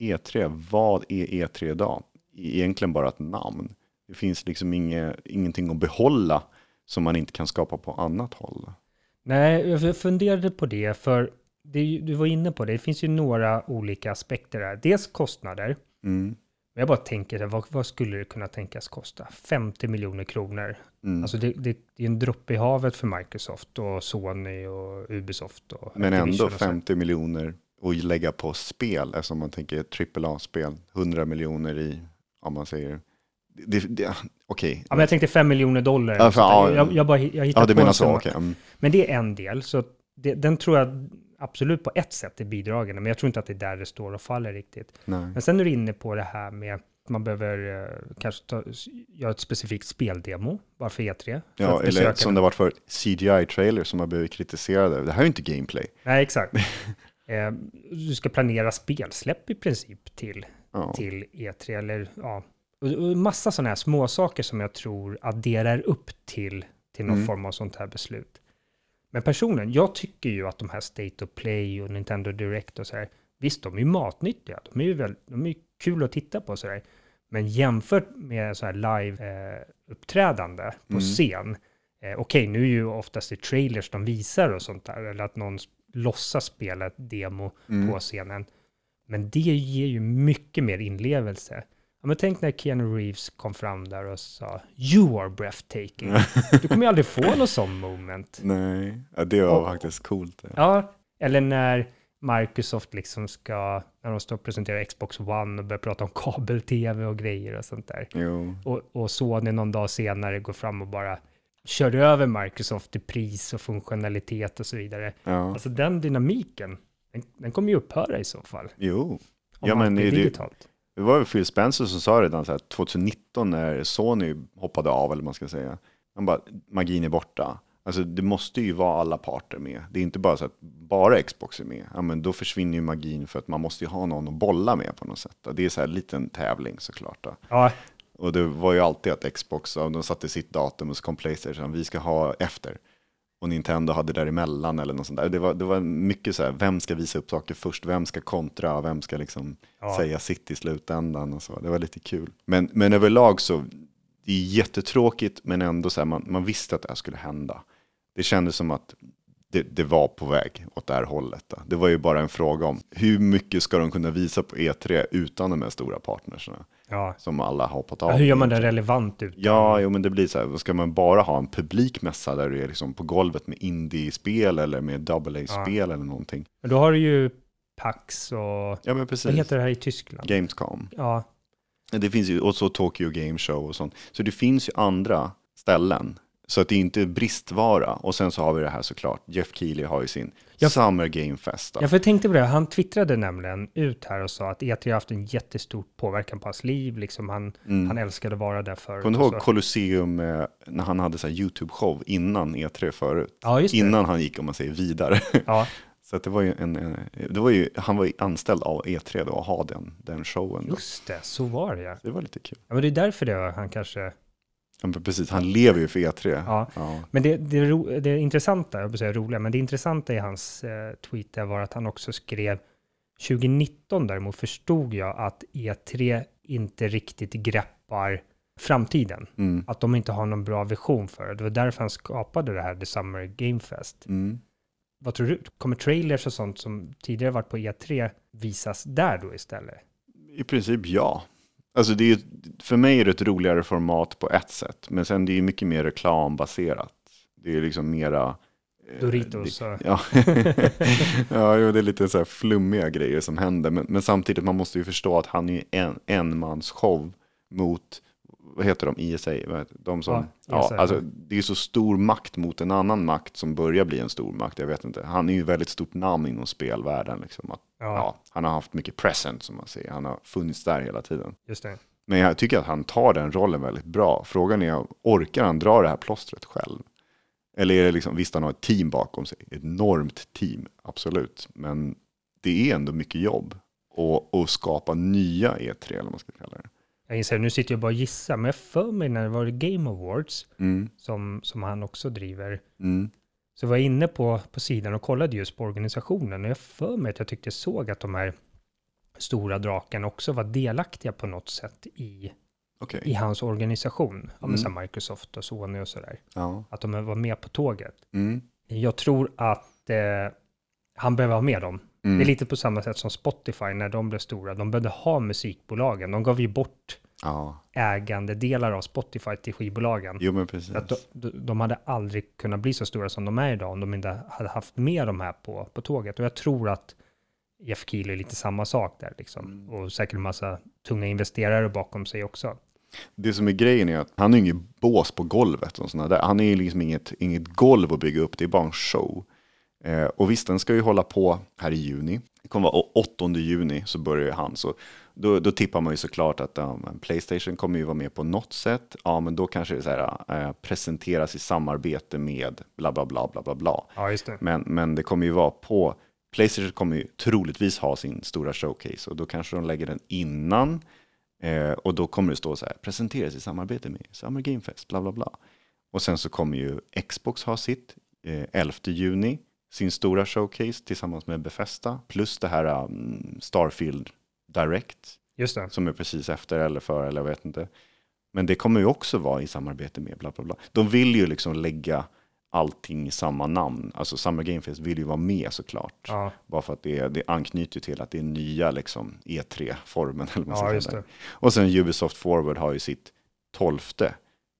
E3, vad är E3 idag? Egentligen bara ett namn. Det finns liksom inge, ingenting att behålla som man inte kan skapa på annat håll. Nej, jag funderade på det, för det, du var inne på det, det finns ju några olika aspekter där. Dels kostnader, Mm. jag bara tänker, vad, vad skulle det kunna tänkas kosta? 50 miljoner kronor. Mm. Alltså det, det, det är en droppe i havet för Microsoft och Sony och Ubisoft. Och Men Activision ändå och så. 50 miljoner att lägga på spel, eftersom man tänker AAA-spel, 100 miljoner i, om man säger, det, det, okej. Ja, men jag tänkte 5 miljoner dollar. Ja, för- ja, jag, jag, bara, jag hittade Ja, du på en menar så, okej. Mm. Men det är en del, så det, den tror jag absolut på ett sätt är bidragande, men jag tror inte att det är där det står och faller riktigt. Nej. Men sen är du inne på det här med att man behöver eh, kanske ta, göra ett specifikt speldemo, bara för E3. För Ja, att eller som det varit för CGI-trailer som har blivit kritiserade. Det här är ju inte gameplay. Nej, exakt. eh, du ska planera spelsläpp i princip till, Ja. till E3, eller ja, och, och massa sådana här små saker som jag tror adderar upp till, till någon Mm. form av sånt här beslut. Men personen, jag tycker ju att de här State of Play och Nintendo Direct och så här, visst, de är ju matnyttiga, de är ju väl, de är kul att titta på så här. Men jämfört med så här live-uppträdande på Mm. scen, eh, okej, nu är ju oftast det trailers de visar och sånt där, eller att någon låtsas spela ett demo Mm. på scenen. Men det ger ju mycket mer inlevelse. Ja, men tänk när Keanu Reeves kom fram där och sa “You are breathtaking”. Du kommer ju aldrig få någon sån moment. Nej, ja, det var Och- faktiskt coolt. Ja, eller när Microsoft liksom ska, när de står och presenterar Xbox One och börjar prata om kabel-tv och grejer och sånt där. Jo, Och, och Sony någon dag senare går fram och bara kör över Microsoft i pris och funktionalitet och så vidare. ja, Alltså den dynamiken, den, den kommer ju upphöra i så fall. jo. Om Ja, men det- digitalt. Det var väl Phil Spencer som sa redan så här 2019 när Sony hoppade av, eller man ska säga. Han bara, magin är borta. Alltså det måste ju vara alla parter med. Det är inte bara så att bara Xbox är med. Ja, men då försvinner ju magin för att man måste ju ha någon att bolla med på något sätt. Det är så här en liten tävling såklart. Då. Ja, Och det var ju alltid att Xbox, de satte sitt datum och så kom Playstation, vi ska ha efter. Och Nintendo hade däremellan eller något sånt där. Det var, det var mycket så här, vem ska visa upp saker först, vem ska kontra, vem ska liksom Ja. säga sitt i slutändan och så. Det var lite kul. Men, men överlag så, det är jättetråkigt, men ändå så här, man, man visste att det här skulle hända. Det kändes som att det, det var på väg åt det här hållet. Då. Det var ju bara en fråga om hur mycket ska de kunna visa på E3 utan de här stora partnerserna ja. som alla har hoppat av. ja hur gör man det relevant ut? Ja, jo, men det blir så här, ska man bara ha en publikmässa där du är liksom på golvet med indie-spel eller med double A-spel eller någonting? Men då har du ju PAX och Ja, men precis. vad heter det här i Tyskland? Gamescom. Ja, Det finns ju, och så Tokyo Game Show och sånt. Så det finns ju andra ställen. Så att det inte är bristvara. Och sen så har vi det här såklart. Jeff Keely har ju sin Ja. Summer Game Fest. då. Ja, för jag tänkte på det. Han twittrade nämligen ut här och sa att E3 har haft en jättestor påverkan på hans liv. Liksom han, han älskade att vara där förut. Kommer du ihåg. Colosseum eh, när han hade så här YouTube-show innan E3 förut? Ja, just det. Innan han gick, om man säger, vidare. Ja, Så det var ju en, en det var ju, han var ju anställd av E3 då att ha den, den showen. Då. just det. Så var det ja. Det var lite kul. ja men det är därför det han kanske... Ja, precis, han lever ju för E3. Ja. Ja. Men det, det, ro, det intressanta, jag vill säga roliga, men det intressanta i hans eh, tweet där var att han också skrev 2019 däremot förstod jag att E3 inte riktigt greppar framtiden. Mm. Att de inte har någon bra vision för det. Det var därför han skapade det här The Summer Game Fest. Mm. Vad tror du? Kommer trailers och sånt som tidigare varit på E3 visas där då istället? I princip ja. Alltså det är, för mig är det ett roligare format på ett sätt. Men sen det är ju mycket mer reklambaserat. Det är liksom mera... eh, Doritos det-. Ja, ja jo, det är lite så här flummiga grejer som händer. Men, men samtidigt, man måste ju förstå att han är en enmansshow mot, vad heter de, ISA? Heter- De som, Ja, ja, ISA, alltså, det är så stor makt mot en annan makt som börjar bli en stor makt. Jag vet inte. Han är ju väldigt stort namn inom spelvärlden. Liksom, att, Ja. ja. han har haft mycket present som man säger. Han har funnits där hela tiden. Just det. Men jag tycker att han tar den rollen väldigt bra. Frågan är, orkar han dra det här plåstret själv? Eller är det liksom, visst han har ett team bakom sig, ett enormt team, absolut. Men det är ändå mycket jobb. Och, och skapa nya E3, eller vad man ska kalla det. Jag inser, nu sitter jag bara och gissar, men jag för mig när det var Game Awards, Mm, som, som han också driver, mm, så var jag inne på, på sidan och kollade just på organisationen, och jag för mig att jag tyckte jag såg att de här stora drakarna också var delaktiga på något sätt i, Okej, i hans organisation. Ja, Mm. Microsoft och Sony och sådär. ja. Att de var med på tåget. Mm, Jag tror att eh, han behöver ha med dem. Mm, Det är lite på samma sätt som Spotify när de blev stora. De behövde ha musikbolagen. De gav ju bort ja, ägandedelar av Spotify till skivbolagen. jo men precis. Att de, de- de hade aldrig kunnat bli så stora som de är idag om de inte hade haft med de här på, på tåget. Och jag tror att Jeff Keely är lite samma sak där liksom. Mm. Och säkert en massa tunga investerare bakom sig också. Det som är grejen är att han har inget bås på golvet och sådana där. Han är ju liksom inget, inget golv att bygga upp, det är bara en show. Eh, och visst, den ska ju hålla på här i juni. Det kommer vara 8 juni så börjar han. Så då, då tippar man ju såklart att men Playstation kommer ju vara med på något sätt. Ja, men då kanske det så här, eh, presenteras i samarbete med bla bla bla bla bla bla. Ja, just det. Men, men det kommer ju vara på, Playstation kommer ju troligtvis ha sin stora showcase och då kanske de lägger den innan. Eh, och då kommer det stå så här, presenteras i samarbete med Summer Game Fest, bla bla bla. Och sen så kommer ju Xbox ha sitt, eh, 11 juni, sin stora showcase tillsammans med Bethesda, plus det här um, Starfield Direct, som är precis efter eller före, eller jag vet inte. Men det kommer ju också vara i samarbete med bla bla bla. De vill ju liksom lägga allting i samma namn. Alltså Summer Game Fest vill ju vara med såklart. Ja, Bara för att det, det anknyter till att det är nya liksom E3-formen. Eller vad ja det. Och sen Ubisoft Forward har ju sitt 12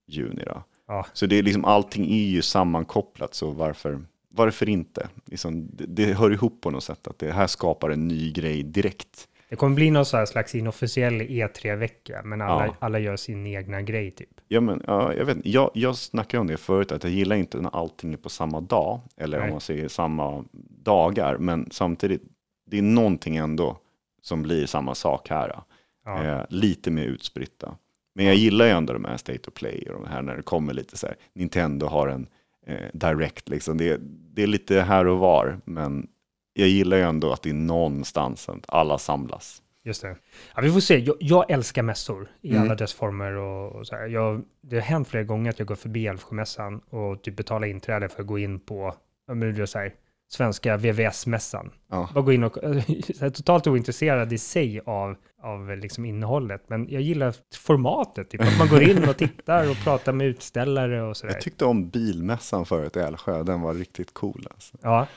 juni då. Ja. Så det är liksom allting är ju sammankopplat så varför, varför inte? Liksom, det, det hör ihop på något sätt att det här skapar en ny grej direkt. Det kommer bli någon slags inofficiell E3-vecka, men alla, Ja. alla gör sin egna grej typ. Ja, men, ja, jag, vet, jag, jag snackade om det förut, att jag gillar inte när allting är på samma dag, eller Nej. om man säger samma dagar, men samtidigt, det är någonting ändå som blir samma sak här. Ja. Eh, lite mer utspritta. Men jag gillar ju ändå de här State of Play och de här när det kommer lite så här, Nintendo har en, eh, direkt. Liksom. Det, det är lite här och var, men jag gillar ju ändå att det är någonstans alla samlas. Just det. Ja, vi får se. Jag, jag älskar mässor i Mm. alla dess former och, och så här. Jag, det har hänt flera gånger att jag går förbi Älvsjömässan och typ betalar inträde för att gå in på, men det är så här, svenska VVS-mässan. Ja. Bara gå in och, så här, totalt ointresserad i sig av, av liksom innehållet, men jag gillar formatet, typ att man går in och tittar och pratar med utställare och sådär. Jag tyckte om bilmässan förut i Älvsjö, den var riktigt cool. Alltså. Ja.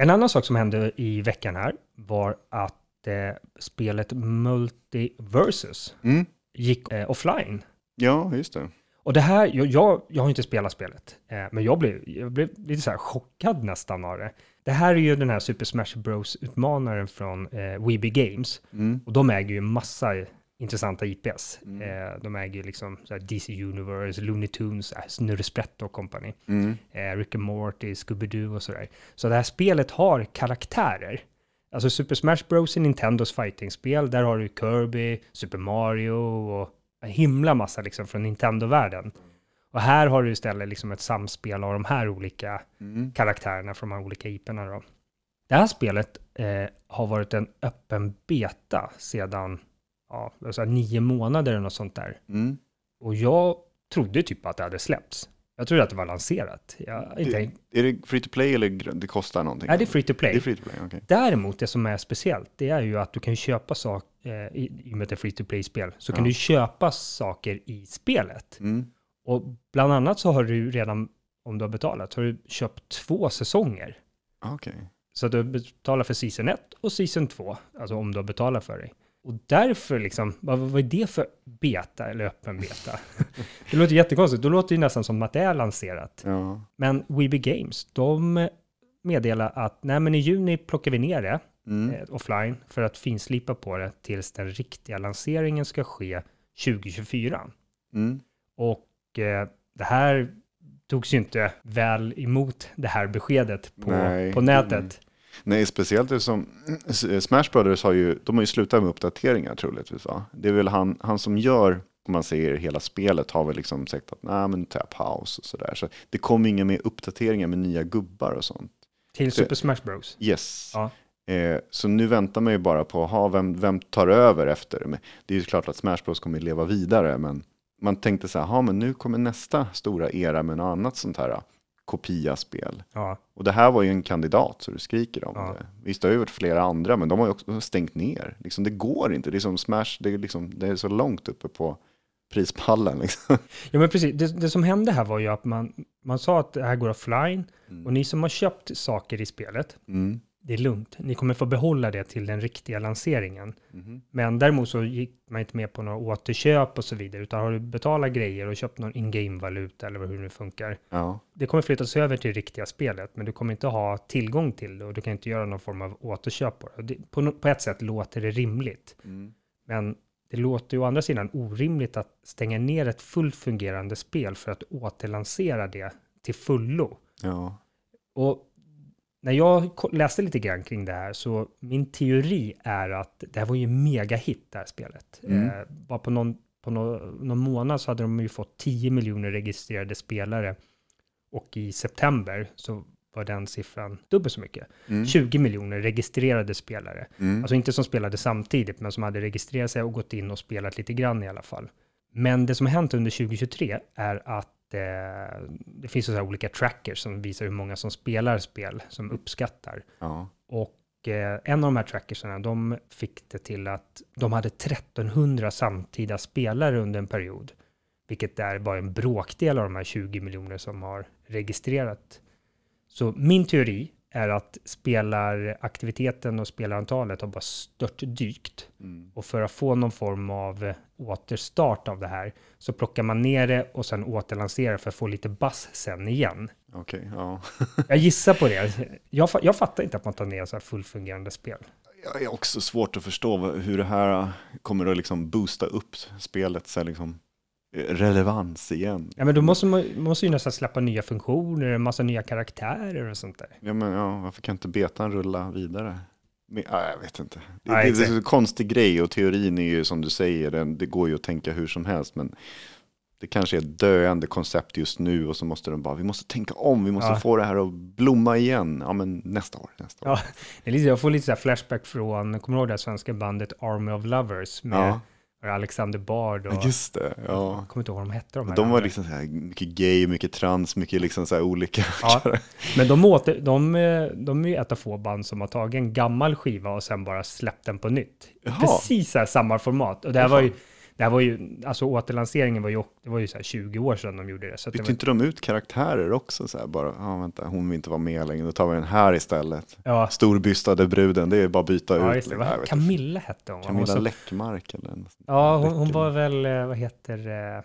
En annan sak som hände i veckan här var att eh, spelet Multiversus Mm. gick eh, offline. Ja, just det. Och det här, jag, jag, jag har inte spelat spelet, eh, men jag blev, jag blev lite så här chockad nästan av det. Det här är ju den här Super Smash Bros-utmanaren från eh, Weeby Games. Mm. Och de äger ju massa intressanta IPs. Mm. Eh, de äger ju liksom DC Universe, Looney Tunes, eh, Snurresprätt och company. Mm. eh, Rick and Morty, Scooby-Doo och sådär. Så det här spelet har karaktärer. Alltså Super Smash Bros är Nintendos fightingspel. Där har du Kirby, Super Mario och en himla massa liksom från Nintendo-världen. Och här har du istället liksom ett samspel av de här olika Mm. karaktärerna från de här olika IPerna då. Det här spelet eh, har varit en öppen beta sedan ja, nio månader eller något sånt där. Mm. Och jag trodde typ att det hade släppts. Jag trodde att det var lanserat. Jag, inte, Det, är det free to play eller det kostar någonting? Nej, det är free to play. Det är free to play, okej. Däremot, det som är speciellt, det är ju att du kan köpa saker, eh, i, och med att det är free to play-spel, så kan Ja. du köpa saker i spelet. Mm. Och bland annat så har du redan, om du har betalat, så har du köpt två säsonger. Ah, Okej. Så att du betalar för season 1 och season 2, alltså om du har betalat för dig. Och därför liksom, vad, vad är det för beta eller öppen beta? det låter jättekonstigt, då låter det nästan som att det är lanserat. Ja. Men Weeby Games, de meddelar att nej men i juni plockar vi ner det Mm. eh, offline för att finslipa på det tills den riktiga lanseringen ska ske 2024. Mm. Och eh, det här togs ju inte väl emot det här beskedet på, Nej. på nätet. Mm. Nej, speciellt eftersom Smash Brothers har ju, de har ju slutat med uppdateringar troligtvis va? Det är väl han, han som gör, om man säger hela spelet, har väl liksom sagt att nej men ta paus och sådär. Så det kommer inga mer uppdateringar med nya gubbar och sånt. Till Super Smash Bros. Yes. Ja. Eh, så nu väntar man ju bara på, ha, vem, vem tar över efter? Men det är ju klart att Smash Bros kommer leva vidare, men man tänkte så här, ha, men nu kommer nästa stora era med något annat sånt här kopiaspel. Ja, Och det här var ju en kandidat, så du skriker om Ja. det. Visst, det har ju varit flera andra, men de har ju också stängt ner. Liksom, det går inte, det är som Smash, det är, liksom, det är så långt uppe på prispallen. Liksom. ja men precis. Det, det som hände här var ju att man, man sa att det här går offline och ni som har köpt saker i spelet, Mm. Det är lugnt. Ni kommer få behålla det till den riktiga lanseringen. Mhm. Men däremot så gick man inte med på några återköp och så vidare, utan har du betalat grejer och köpt någon in-game-valuta eller hur det nu funkar, Ja. det kommer flyttas över till det riktiga spelet, men du kommer inte ha tillgång till det och du kan inte göra någon form av återköp på det. Det på, på ett sätt låter det rimligt, Mm. men det låter ju å andra sidan orimligt att stänga ner ett fullt fungerande spel för att återlansera det till fullo. ja. Och när jag läste lite grann kring det här så min teori är att det här var ju en megahit det här spelet. Mm. Eh, bara på någon, på någon, någon månad så hade de ju fått 10 miljoner registrerade spelare och i september så var den siffran dubbelt så mycket. Mm. 20 miljoner registrerade spelare. Mm. Alltså inte som spelade samtidigt, men som hade registrerat sig och gått in och spelat lite grann i alla fall. Men det som har hänt under 2023 är att eh, det finns så olika trackers som visar hur många som spelar spel, som uppskattar. ja. Och eh, en av de här trackersarna, de fick det till att de hade 1300 samtida spelare under en period. Vilket är bara en bråkdel av de här 20 miljoner som har registrerat. Så min teori är att spelaraktiviteten och spelarantalet har bara stört dykt. Mm. Och för att få någon form av eh, återstart av det här så plockar man ner det och sen återlanserar för att få lite bass sen igen. Okej, ja. Jag gissar på det. Jag, jag fattar inte att man tar ner så här fullfungerande spel. Jag är också svårt att förstå hur det här kommer att liksom boosta upp spelet så liksom relevans igen. Ja, men då måste man måste ju nästan släppa nya funktioner, en massa nya karaktärer och sånt där. Ja, men ja, varför kan inte betan rulla vidare? Men, ja, jag vet inte. Det, Nej, det, det är en konstig grej och teorin är ju som du säger, den, det går ju att tänka hur som helst. Men det kanske är ett döende koncept just nu och så måste de bara, vi måste tänka om, vi måste Ja. få det här att blomma igen. Ja, men nästa år, nästa år. Ja, det är lite, jag får lite så flashback från, kommer du ihåg det här svenska bandet Army of Lovers med Ja. Alexander Bard och, just det. jag Ja. kommer inte ihåg vad de hette de här. De var andra. liksom så här, mycket gay, mycket trans, mycket liksom så här olika. Ja, men de, åter, de, de är ju ett av få band som har tagit en gammal skiva och sen bara släppt den på nytt. Jaha. Precis så samma format. Och det här Åh, var ju, det här var ju, alltså återlanseringen var ju, det var ju så här 20 år sedan de gjorde det. Så att det Bytte var, inte de ut karaktärer också? Så här, bara, ja vänta, hon vill inte vara med längre, då tar vi den här istället. ja, Storbystade bruden, det är bara att byta ja, ut. liksom. Camilla hette hon. Camilla Läckmark eller Ja, hon, hon var väl, eh, vad heter det,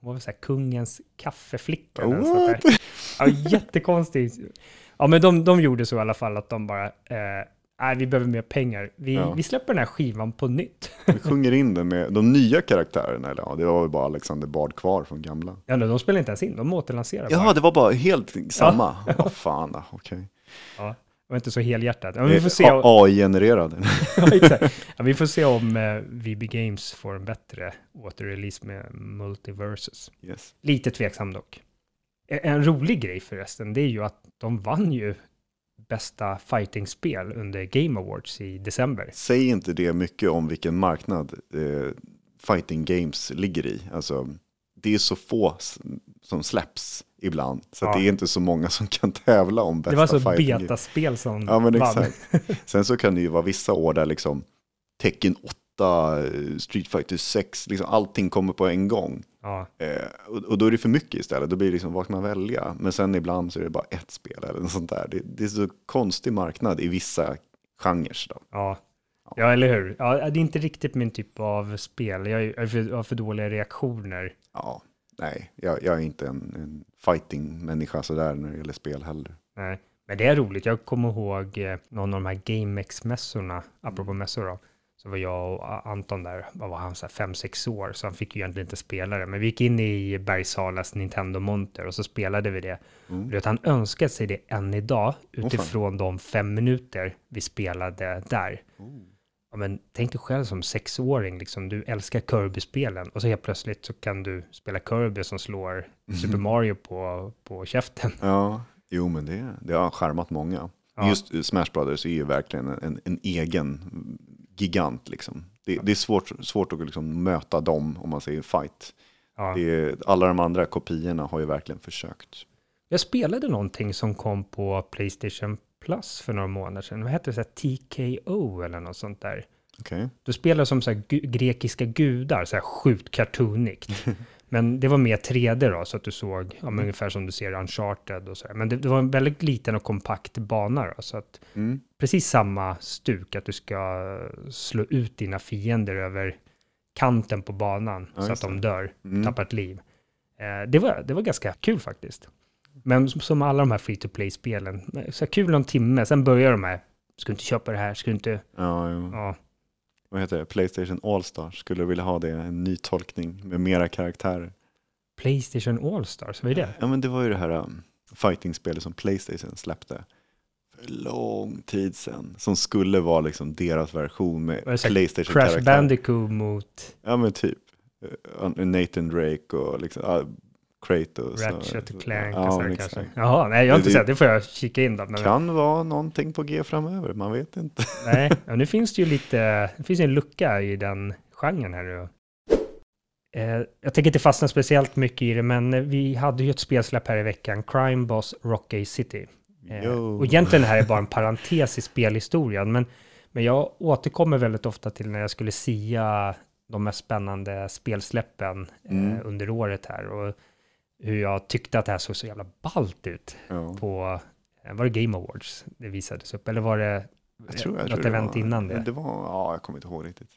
hon var väl så här kungens kaffeflicka. What? Ja, jättekonstigt. Ja, men de, de gjorde så i alla fall att de bara, eh, nej, vi behöver mer pengar. Vi, Ja. vi släpper den här skivan på nytt. Vi sjunger in den med de nya karaktärerna, eller ja, det var väl bara Alexander Bard kvar från gamla. Ja, nej, de spelar inte ens in, de återlanserar bara. Ja, det var bara helt samma. Ja, fan, då, okej. Ja, det var inte så helhjärtat. Men vi får se. Eh, AI-genererad. Ja. Ja, vi får se om eh, VB Games får en bättre återrelease med Multiverses. Yes. Lite tveksam dock. En, en rolig grej förresten, det är ju att de vann ju bästa fightingspel under Game Awards i december. Säg inte det mycket om vilken marknad eh, fighting games ligger i. Alltså, det är så få som släpps ibland, så Ja. det är inte så många som kan tävla om bästa Det var alltså fighting game. betaspel som Ja, men vann. exakt. Sen så kan det ju vara vissa år där liksom Tekken 8, eh, Street Fighter 6, liksom allting kommer på en gång. Ja, Eh, och, och då är det för mycket istället, då blir det liksom vad ska man välja? Men sen ibland så är det bara ett spel eller något sånt där. Det, det är så konstig marknad i vissa genrer. Då. ja. Ja, eller hur? Ja, det är inte riktigt min typ av spel. Jag är- jag har för dåliga reaktioner. Ja, nej, jag, jag är inte en, en fighting-människa sådär när det gäller spel heller. Nej. Men det är roligt. Jag kommer ihåg eh, någon av de här GameX-mässorna, apropå mässor då. Så var jag och Anton där, vad var han, så fem, sex år, så han fick ju egentligen inte spela det. Men vi gick in i Bergssalas Nintendo-monter och så spelade vi det. Mm. Vet, han önskar sig det än idag, utifrån de fem minuter vi spelade där. Ja, men tänk dig själv som sexåring, liksom, du älskar Kirby-spelen och så helt plötsligt så kan du spela Kirby som slår Super Mario på, på käften. Ja, jo men det, det har charmat många. Ja. Just Smash Brothers är ju verkligen en, en, en egen gigant liksom. Det, det är svårt, svårt att liksom möta dem om man säger fight. Ja. Det alla de andra kopiorna har ju verkligen försökt. Jag spelade någonting som kom på Playstation Plus för några månader sedan. Vad hette det? Så TKO eller något sånt där. Okej. Du spelar som så grekiska gudar, så här sjukt cartoonigt. Men det var mer 3D då, så att du såg ja, ungefär som du ser Uncharted och så här. Men det, det var en väldigt liten och kompakt bana då, så att Mm. precis samma stuk, att du ska slå ut dina fiender över kanten på banan Ja, så att de dör, Mm. tappar ett liv. Eh, det, var, det var ganska kul faktiskt. Men som- som alla de här free to play-spelen, så kul någon timme, sen börjar de här, ska du inte köpa det här, ska du inte, Ja, jo. ja, Vad heter det? Playstation All-Stars. Skulle du vilja ha det? En ny tolkning med mera karaktärer. Playstation All-Stars, vad är det? Ja, men det var ju det här um, fighting-spelet som Playstation släppte för lång tid sedan. Som skulle vara liksom deras version med här Crash Playstation-karaktärer. Bandicoot mot Ja, men typ. Eh, Nathan Drake och liksom, Kratos. och- Ratchet Clank och ja, så här men kanske. Jaha, nej jag har inte Det- sett, det får jag kika in då. Men, Kan vara någonting på G framöver, man vet inte. nej, ja, nu finns det ju lite, det finns en lucka i den genren här nu. Eh, jag tänker inte fastna speciellt mycket i det, men vi hade ju ett spelsläpp här i veckan, Crime Boss Rocky City. Eh, och egentligen det här är bara en parentes i spelhistorien, men, men jag återkommer väldigt ofta till när jag skulle sia de mest spännande spelsläppen eh, Mm. under året här och hur jag tyckte att det här såg så jävla ballt ut Ja. på, eh, var det Game Awards det visades upp, eller var det Jag tror, jag något tror det event var, innan det? Det var, ja, jag kommer inte ihåg riktigt.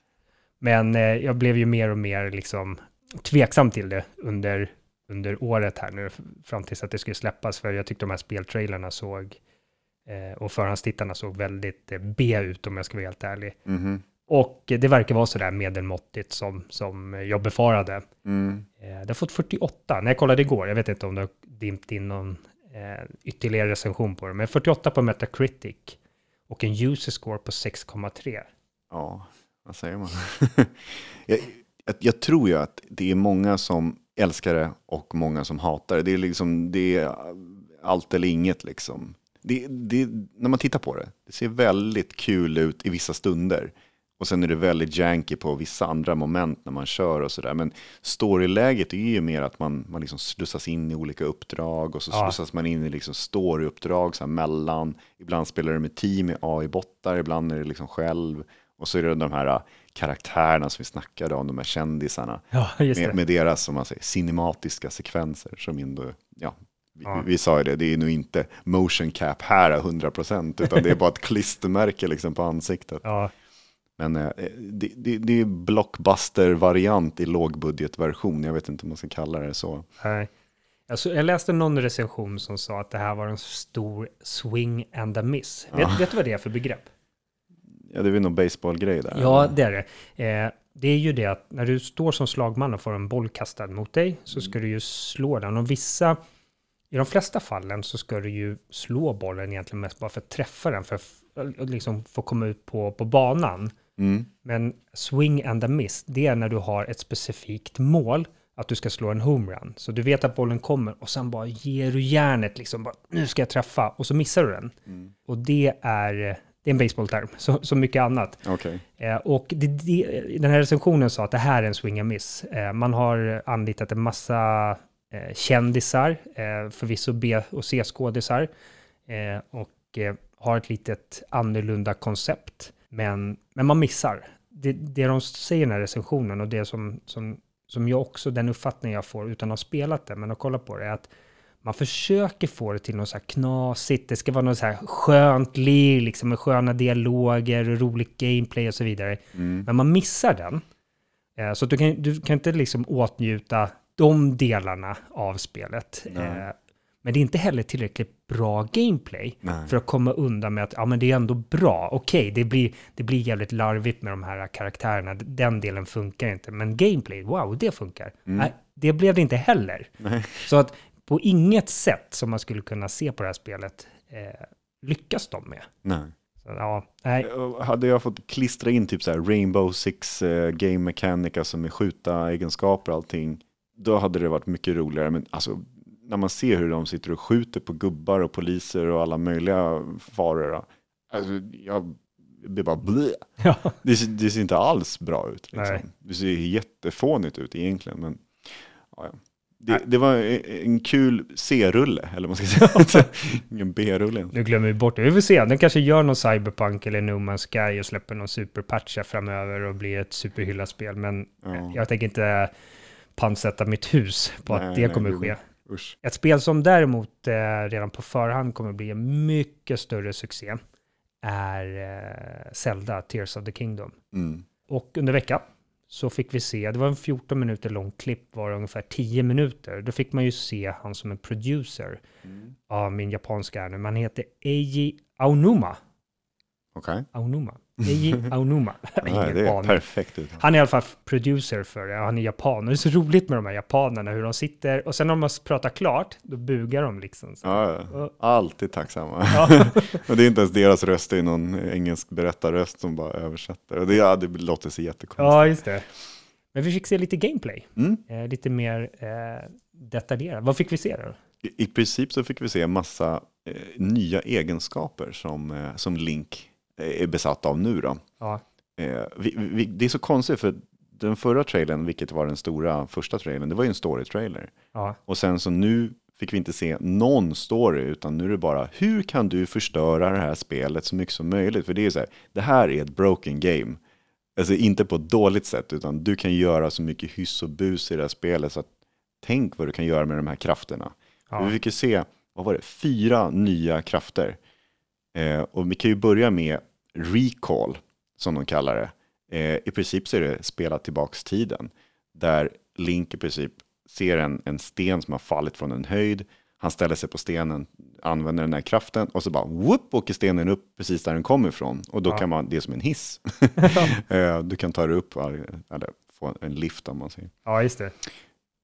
Men eh, jag blev ju mer och mer liksom tveksam till det under, under året här nu, fram tills att det skulle släppas, för jag tyckte de här speltrailerna såg, eh, och förhandstittarna såg väldigt eh, B ut om jag ska vara helt ärlig. Mhm. Och det verkar vara sådär medelmåttigt som, som jag befarade. Mm. Eh, det har fått 48, när jag kollade igår, jag vet inte om det har dimpt in någon eh, ytterligare recension på det, men 48 på Metacritic och en user score på 6,3. Ja, vad säger man? jag, jag, jag tror ju att det är många som älskar det och många som hatar det. Det är liksom, det är allt eller inget liksom. Det, det, när man tittar på det, det ser väldigt kul ut i vissa stunder. Och sen är det väldigt janky på vissa andra moment när man kör och sådär. Men storyläget är ju mer att man, man liksom slussas in i olika uppdrag och så Ja. slussas man in i liksom storyuppdrag så här mellan. Ibland spelar du med team i AI-bottar, ibland är det liksom själv. Och så är det de här äh, karaktärerna som vi snackade om, de här kändisarna. Ja. Med, med deras, som man säger, cinematiska sekvenser som ändå, ja, vi, Ja. vi sa ju det, det är nog inte motion cap här 100% utan det är bara ett klistermärke liksom på ansiktet. Ja, Men eh, det, det, det är blockbuster-variant i lågbudgetversion, jag vet inte om man ska kalla det så. nej. Alltså, jag läste någon recension som sa att det här var en stor swing and a miss. Vet, vet du vad det är för begrepp? Ja, det är väl någon baseballgrej där. Ja, det är det. Eh, det är ju det att när du står som slagman och får en boll kastad mot dig så ska du ju slå den. Och vissa, i de flesta fallen så ska du ju slå bollen egentligen mest bara för att träffa den, för att liksom få komma ut på, på banan. Mm. Men swing and a miss, det är när du har ett specifikt mål att du ska slå en homerun. Så du vet att bollen kommer och sen bara ger du järnet liksom, bara, nu ska jag träffa och så missar du den. Mm. Och det är, det är en baseballterm, så, så mycket annat. Okej. Eh, och det, det, den här recensionen sa att det här är en swing and miss. Eh, man har anlitat en massa eh, kändisar, eh, förvisso B och C-skådisar, eh, och eh, har ett litet annorlunda koncept. Men, men man missar. Det, det de säger i den här recensionen och det som, som, som jag också, den uppfattning jag får utan att ha spelat det, men att kolla på det, är att man försöker få det till något så här knasigt, det ska vara något så här skönt lir, liksom med sköna dialoger och roligt gameplay och så vidare. Mm. Men man missar den. Eh, Så du kan, du kan inte liksom åtnjuta de delarna av spelet. Eh, Men det är inte heller tillräckligt bra gameplay Nej. för att komma undan med att ja, men det är ändå bra. Okej, det, blir, det blir jävligt larvigt med de här karaktärerna. Den delen funkar inte. Men gameplay, wow, det funkar. Nej, det blev det inte heller. Nej. Så att på inget sätt som man skulle kunna se på det här spelet eh, lyckas de med. Nej. Så, ja, nej. Eh, Hade jag fått klistra in typ så här Rainbow Six eh, Game Mechanic, alltså med skjuta egenskaper och allting, då hade det varit mycket roligare. Men alltså, när man ser hur de sitter och skjuter på gubbar och poliser och alla möjliga faror, alltså, jag blir bara blä. Ja. Det, ser- det ser inte alls bra ut. Liksom. Det ser jättefånigt ut egentligen. Men, ja, ja. Det, det var en kul C-rulle, eller man ska säga. Ingen B-rulle. Nu glömmer vi bort det. Vi får se. Den kanske gör någon Cyberpunk eller No Man's Sky och släpper någon superpatch här framöver och blir ett superhyllat spel. Men Ja. jag tänker inte pantsätta mitt hus på Nej, att det nej, kommer gud, ske. Usch. Ett spel som däremot eh, redan på förhand kommer bli en mycket större succé är eh, Zelda, Tears of the Kingdom. Mm. Och under veckan så fick vi se, det var en 14 minuter lång klipp, var ungefär 10 minuter. Då fick man ju se han som en producer Mm. av min japanska här nu. Man heter Eiji Aonuma. Okej. Aonuma. Eiji Aonuma. Nej, det är perfekt ut. Han är i alla fall producer för det. Han är japan. Och det är så roligt med de här japanerna, hur de sitter. Och sen när de har pratat klart, då bugar de liksom. Så. Ja, ja. alltid tacksamma. Ja. och det är inte ens deras röst, det är någon engelsk berättarröst som bara översätter. Och det, ja, det låter så jättekonstigt. ja, just det. Men vi fick se lite gameplay. Mm. Eh, lite mer eh, detaljerat. Vad fick vi se då? I, I princip så fick vi se en massa eh, nya egenskaper som, eh, som Link är besatt av nu. Då. Ja, Eh, vi, vi, det är så konstigt för den förra trailern, vilket var den stora första trailern, det var ju en story-trailer. ja, Och sen så nu fick vi inte se någon story, utan nu är det bara hur kan du förstöra det här spelet så mycket som möjligt? För det är så här, det här är ett broken game. Alltså inte på ett dåligt sätt, utan du kan göra så mycket hyss och bus i det här spelet, så att tänk vad du kan göra med de här krafterna. ja. Vi fick ju se, vad var det, fyra nya krafter. Eh, och vi kan ju börja med recall, som de kallar det. Eh, I princip så är det spela tillbaks tiden, där Link i princip ser en, en sten som har fallit från en höjd. Han ställer sig på stenen, använder den här kraften och så bara whoop, åker stenen upp precis där den kommer ifrån. Och då Ja. kan man, det är som en hiss. eh, du kan ta dig upp, eller få en lift om man säger. ja, just det.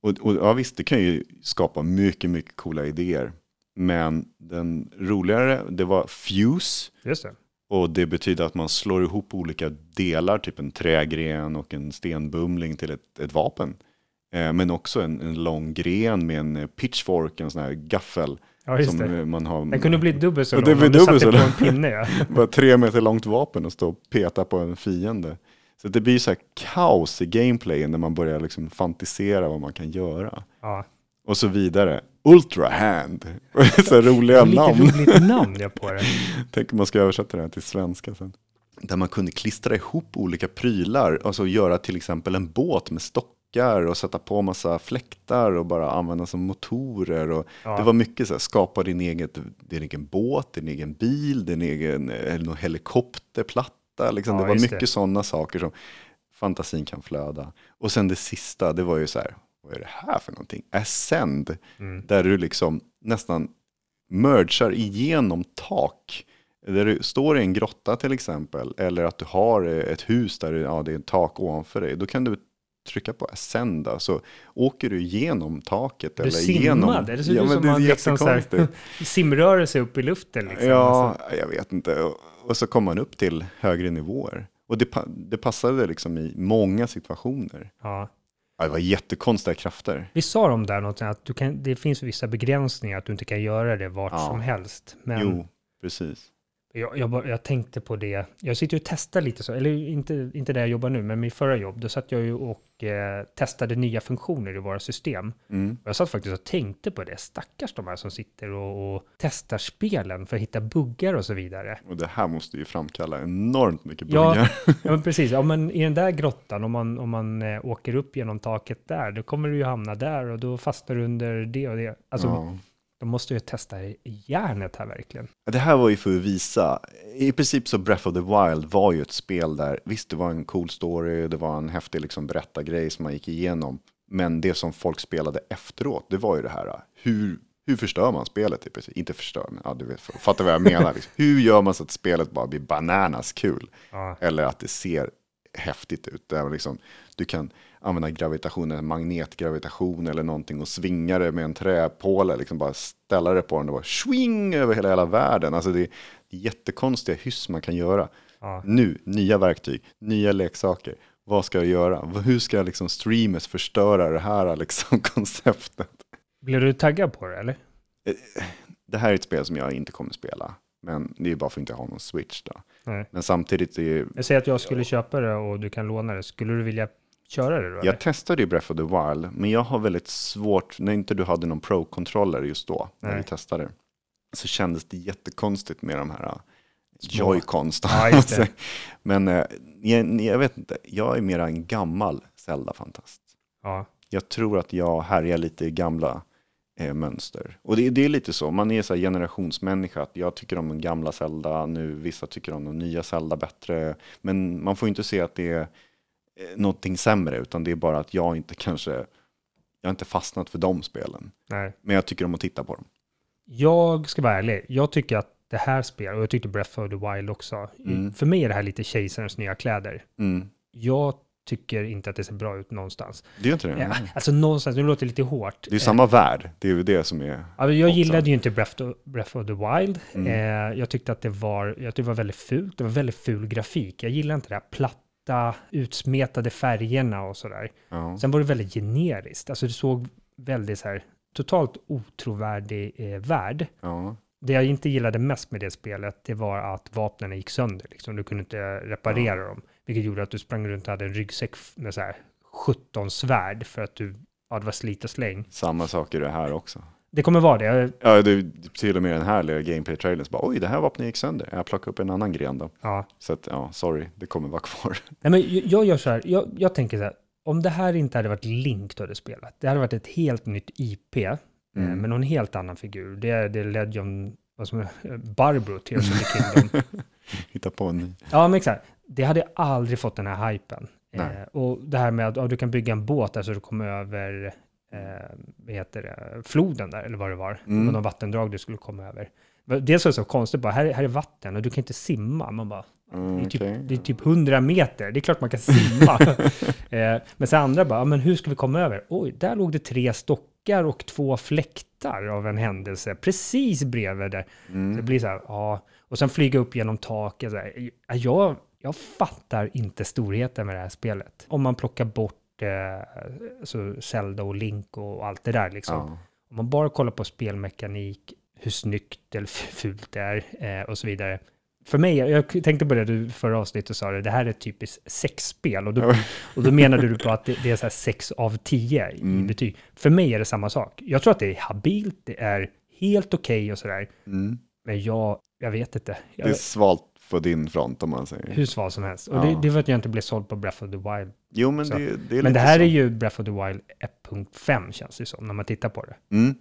Och, och ja, visst, det kan ju skapa mycket, mycket coola idéer. Men den roligare, det var fuse. Just det. Och det betyder att man slår ihop olika delar, typ en trägren och en stenbumling till ett, ett vapen. Eh, men också en, en lång gren med en eh, pitchfork, en sån här gaffel. Ja, som det. eh, man har. Den kunde bli dubbelt så lång det blir om du satte så på en pinne. Ja. Bara tre meter långt vapen och stå och peta på en fiende. Så det blir så här kaos i gameplayen när man börjar liksom fantisera vad man kan göra. Ja. Och så vidare. Ultra Hand. så roliga Lite namn. roligt namn jag på det. Tänk om man ska översätta det här till svenska sen. Där man kunde klistra ihop olika prylar, alltså göra till exempel en båt med stockar och sätta på massa fläktar och bara använda som motorer. Och Ja. Det var mycket så här, skapa din, eget, din egen båt, din egen bil, din egen eller någon helikopterplatta. Liksom. Ja, det var mycket sådana saker som fantasin kan flöda. Och sen det sista, det var ju så här, vad är det här för någonting? Ascend, Mm. där du liksom nästan mergar igenom tak. Där du står i en grotta till exempel, eller att du har ett hus där ja, det är ett tak ovanför dig. Då kan du trycka på ascenda, så åker du igenom taket. Du eller simmade, igenom. det ser ja, ut men som man liksom så här, simrörelse upp i luften. Liksom. Ja, Alltså, jag vet inte. Och, och så kom man upp till högre nivåer. Och det, det passade liksom i många situationer. ja. Ja, det var jättekonstiga krafter. Vi sa de där någonting att du kan, det finns vissa begränsningar att du inte kan göra det vart Ja. som helst. Men Jo, precis. Jag, jag, jag tänkte på det. Jag sitter och testar lite så, eller inte, inte där jag jobbar nu, men min förra jobb, då satt jag ju och eh, testade nya funktioner i våra system. Mm. Jag satt faktiskt och tänkte på det. Stackars de här som sitter och, och testar spelen för att hitta buggar och så vidare. Och det här måste ju framkalla enormt mycket Ja. buggar. Ja, men precis. Ja, men I den där grottan, om man, om man eh, åker upp genom taket där, då kommer du ju hamna där och då fastnar du under det och det. Alltså, Ja. De måste ju testa järnet här verkligen. Det här var ju för att visa, i princip så Breath of the Wild var ju ett spel där, visst det var en cool story, det var en häftig liksom berättargrej som man gick igenom, men det som folk spelade efteråt, det var ju det här, hur, hur förstör man spelet? i princip? Inte förstör, men ja, du vet, fattar vad jag menar. Liksom. Hur gör man så att spelet bara blir bananas kul? Ja, Eller att det ser häftigt ut. Där liksom, du kan använda gravitation, magnetgravitation eller någonting och svinga det med en träpåle, liksom bara ställa det på den och bara swing över hela, hela världen. Alltså det är, det är jättekonstiga hyss man kan göra. ja. Nu, nya verktyg, nya leksaker. Vad ska jag göra? Hur ska jag liksom streamers förstöra det här liksom, konceptet? Blir du taggad på det eller? Det här är ett spel som jag inte kommer spela. Men det är bara för att inte ha någon switch då. Nej. Men samtidigt är ju Jag säger att jag skulle köpa det och du kan låna det. Skulle du vilja köra det då? eller? Jag testade ju Breath of the Wild, men jag har väldigt svårt, när inte du hade någon Pro-controller just då, när Nej. vi testade, så kändes det jättekonstigt med de här Små. joycons. Ja, men uh, jag, jag vet inte, jag är mera en gammal Zelda-fantast. Ja, Jag tror att jag härjar lite i gamla eh, mönster. Och det, det är lite så, man är så här generationsmänniska, att jag tycker om den gamla Zelda nu, vissa tycker om den nya Zelda bättre, men man får inte se att det är någonting sämre, utan det är bara att jag inte kanske, jag har inte fastnat för de spelen. nej. Men jag tycker om att titta på dem. Jag ska vara ärlig. Jag tycker att det här spelet, och jag tyckte Breath of the Wild också, Mm. för mig är det här lite kejsarens nya kläder. Mm. Jag tycker inte att det ser bra ut någonstans. Det är inte det. Ja, alltså någonstans, nu låter det lite hårt. Det är samma värld, det är ju det som är... Alltså, jag också. gillade ju inte Breath of, Breath of the Wild. Mm. Eh, jag tyckte att det var, jag tyckte det var väldigt fult. Det var väldigt ful grafik. Jag gillar inte det här platta, utsmetade färgerna och sådär. Ja. Sen var det väldigt generiskt. Alltså det såg väldigt så här, totalt otrovärdig eh, värld. Ja. Det jag inte gillade mest med det spelet, det var att vapnen gick sönder. Liksom. Du kunde inte reparera dem. Vilket gjorde att du sprang runt och hade en ryggsäck med så här 17 svärd för att du, ja det var slit och släng. Samma sak är det här också. Det kommer vara det. Ja, det är till och med den här lilla gameplay-trailern, oj, det här vapnet gick sönder. Jag plockar upp en annan gren då. Ja. Så att, ja, sorry, det kommer vara kvar. Nej, men jag, gör så här, jag, jag tänker så här, om det här inte hade varit Link du hade spelat, det hade varit ett helt nytt IP, eh, Mm. med någon helt annan figur. Det är, det är Legend, vad som är, Barbro, Tears of the Kingdom. Hitta på en ny. ja, men exakt. Det hade aldrig fått den här hypen. Eh, och det här med att ja, du kan bygga en båt där så du kommer över, eh, vad heter det, floden där, eller vad det var. Det Mm. var någon vattendrag du skulle komma över. Dels var det så konstigt, bara, här, här är vatten och du kan inte simma. Man bara, Mm, det är, typ, okej. det är typ 100 meter, det är klart man kan simma. eh, men sen andra bara, men hur ska vi komma över? Oj, där låg det tre stockar och två fläktar av en händelse, precis bredvid där. Så det Mm. blir så här, ja. Och sen flyga upp genom taket. Så här. Ja, Jag, jag fattar inte storheten med det här spelet. Om man plockar bort eh, alltså Zelda och Link och allt det där liksom. Ja. Om man bara kollar på spelmekanik, hur snyggt eller fult det är eh, och så vidare. För mig, jag tänkte på det du förra avsnittet sa, det det här är ett typiskt sexspel. Och då, och då menade du på att det, det är så här sex av tio i Mm. betyg. För mig är det samma sak. Jag tror att det är habilt, det är helt okej och sådär. Mm. Men jag, jag vet inte. Jag, Det är svalt på din front om man säger. hur sval som helst. Och Ja. det, det var att jag inte blev såld på Breath of the Wild. Jo, men det, det är Men lite det här så. är ju Breath of the Wild 1.5 känns det som, när man tittar på det. Mm.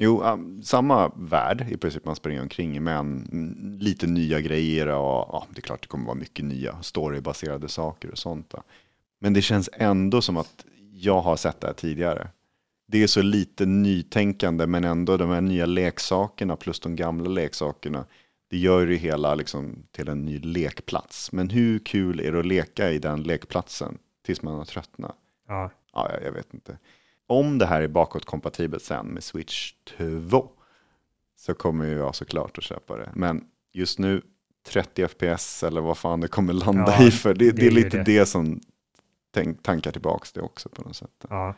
Jo, um, samma värld i princip man springer omkring i, men mm, lite nya grejer och ja, det är klart det kommer vara mycket nya storybaserade saker och sånt. Då. Men det känns ändå som att jag har sett det här tidigare. Det är så lite nytänkande men ändå de här nya leksakerna plus de gamla leksakerna. Det gör ju hela liksom till en ny lekplats. Men hur kul är det att leka i den lekplatsen tills man har tröttnat? Ja, Ja, jag, vet inte. Om det här är bakåtkompatibelt sen med Switch 2 så kommer ju jag såklart att köpa det. Men just nu 30 FPS eller vad fan det kommer landa Ja, i för det, det, det är är lite det. det, som tänk, tankar tillbaks det också på något sätt. ja.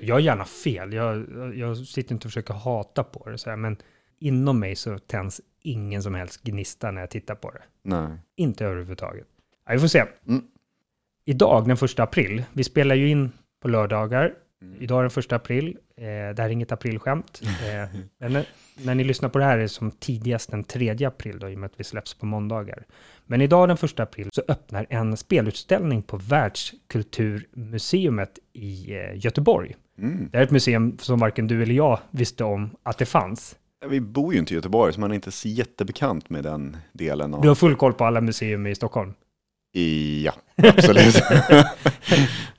Jag har gärna fel. Jag, jag sitter inte och försöker hata på det, så här, men inom mig så tänds ingen som helst gnista när jag tittar på det. Nej. Inte överhuvudtaget. Ja, vi får se. Mm. Idag, den första april, vi spelar ju in på lördagar. Mm. Idag är den första april. Eh, det här är inget aprilskämt. Eh, men när, när ni lyssnar på det här är det som tidigast den 3 april, då, i och med att vi släpps på måndagar. Men idag den 1 april så öppnar en spelutställning på Världskulturmuseumet i eh, Göteborg. Mm. Det är ett museum som varken du eller jag visste om att det fanns. Vi bor ju inte i Göteborg så man är inte så jättebekant med den delen av... Du har full koll på alla museum i Stockholm. I, ja, absolut.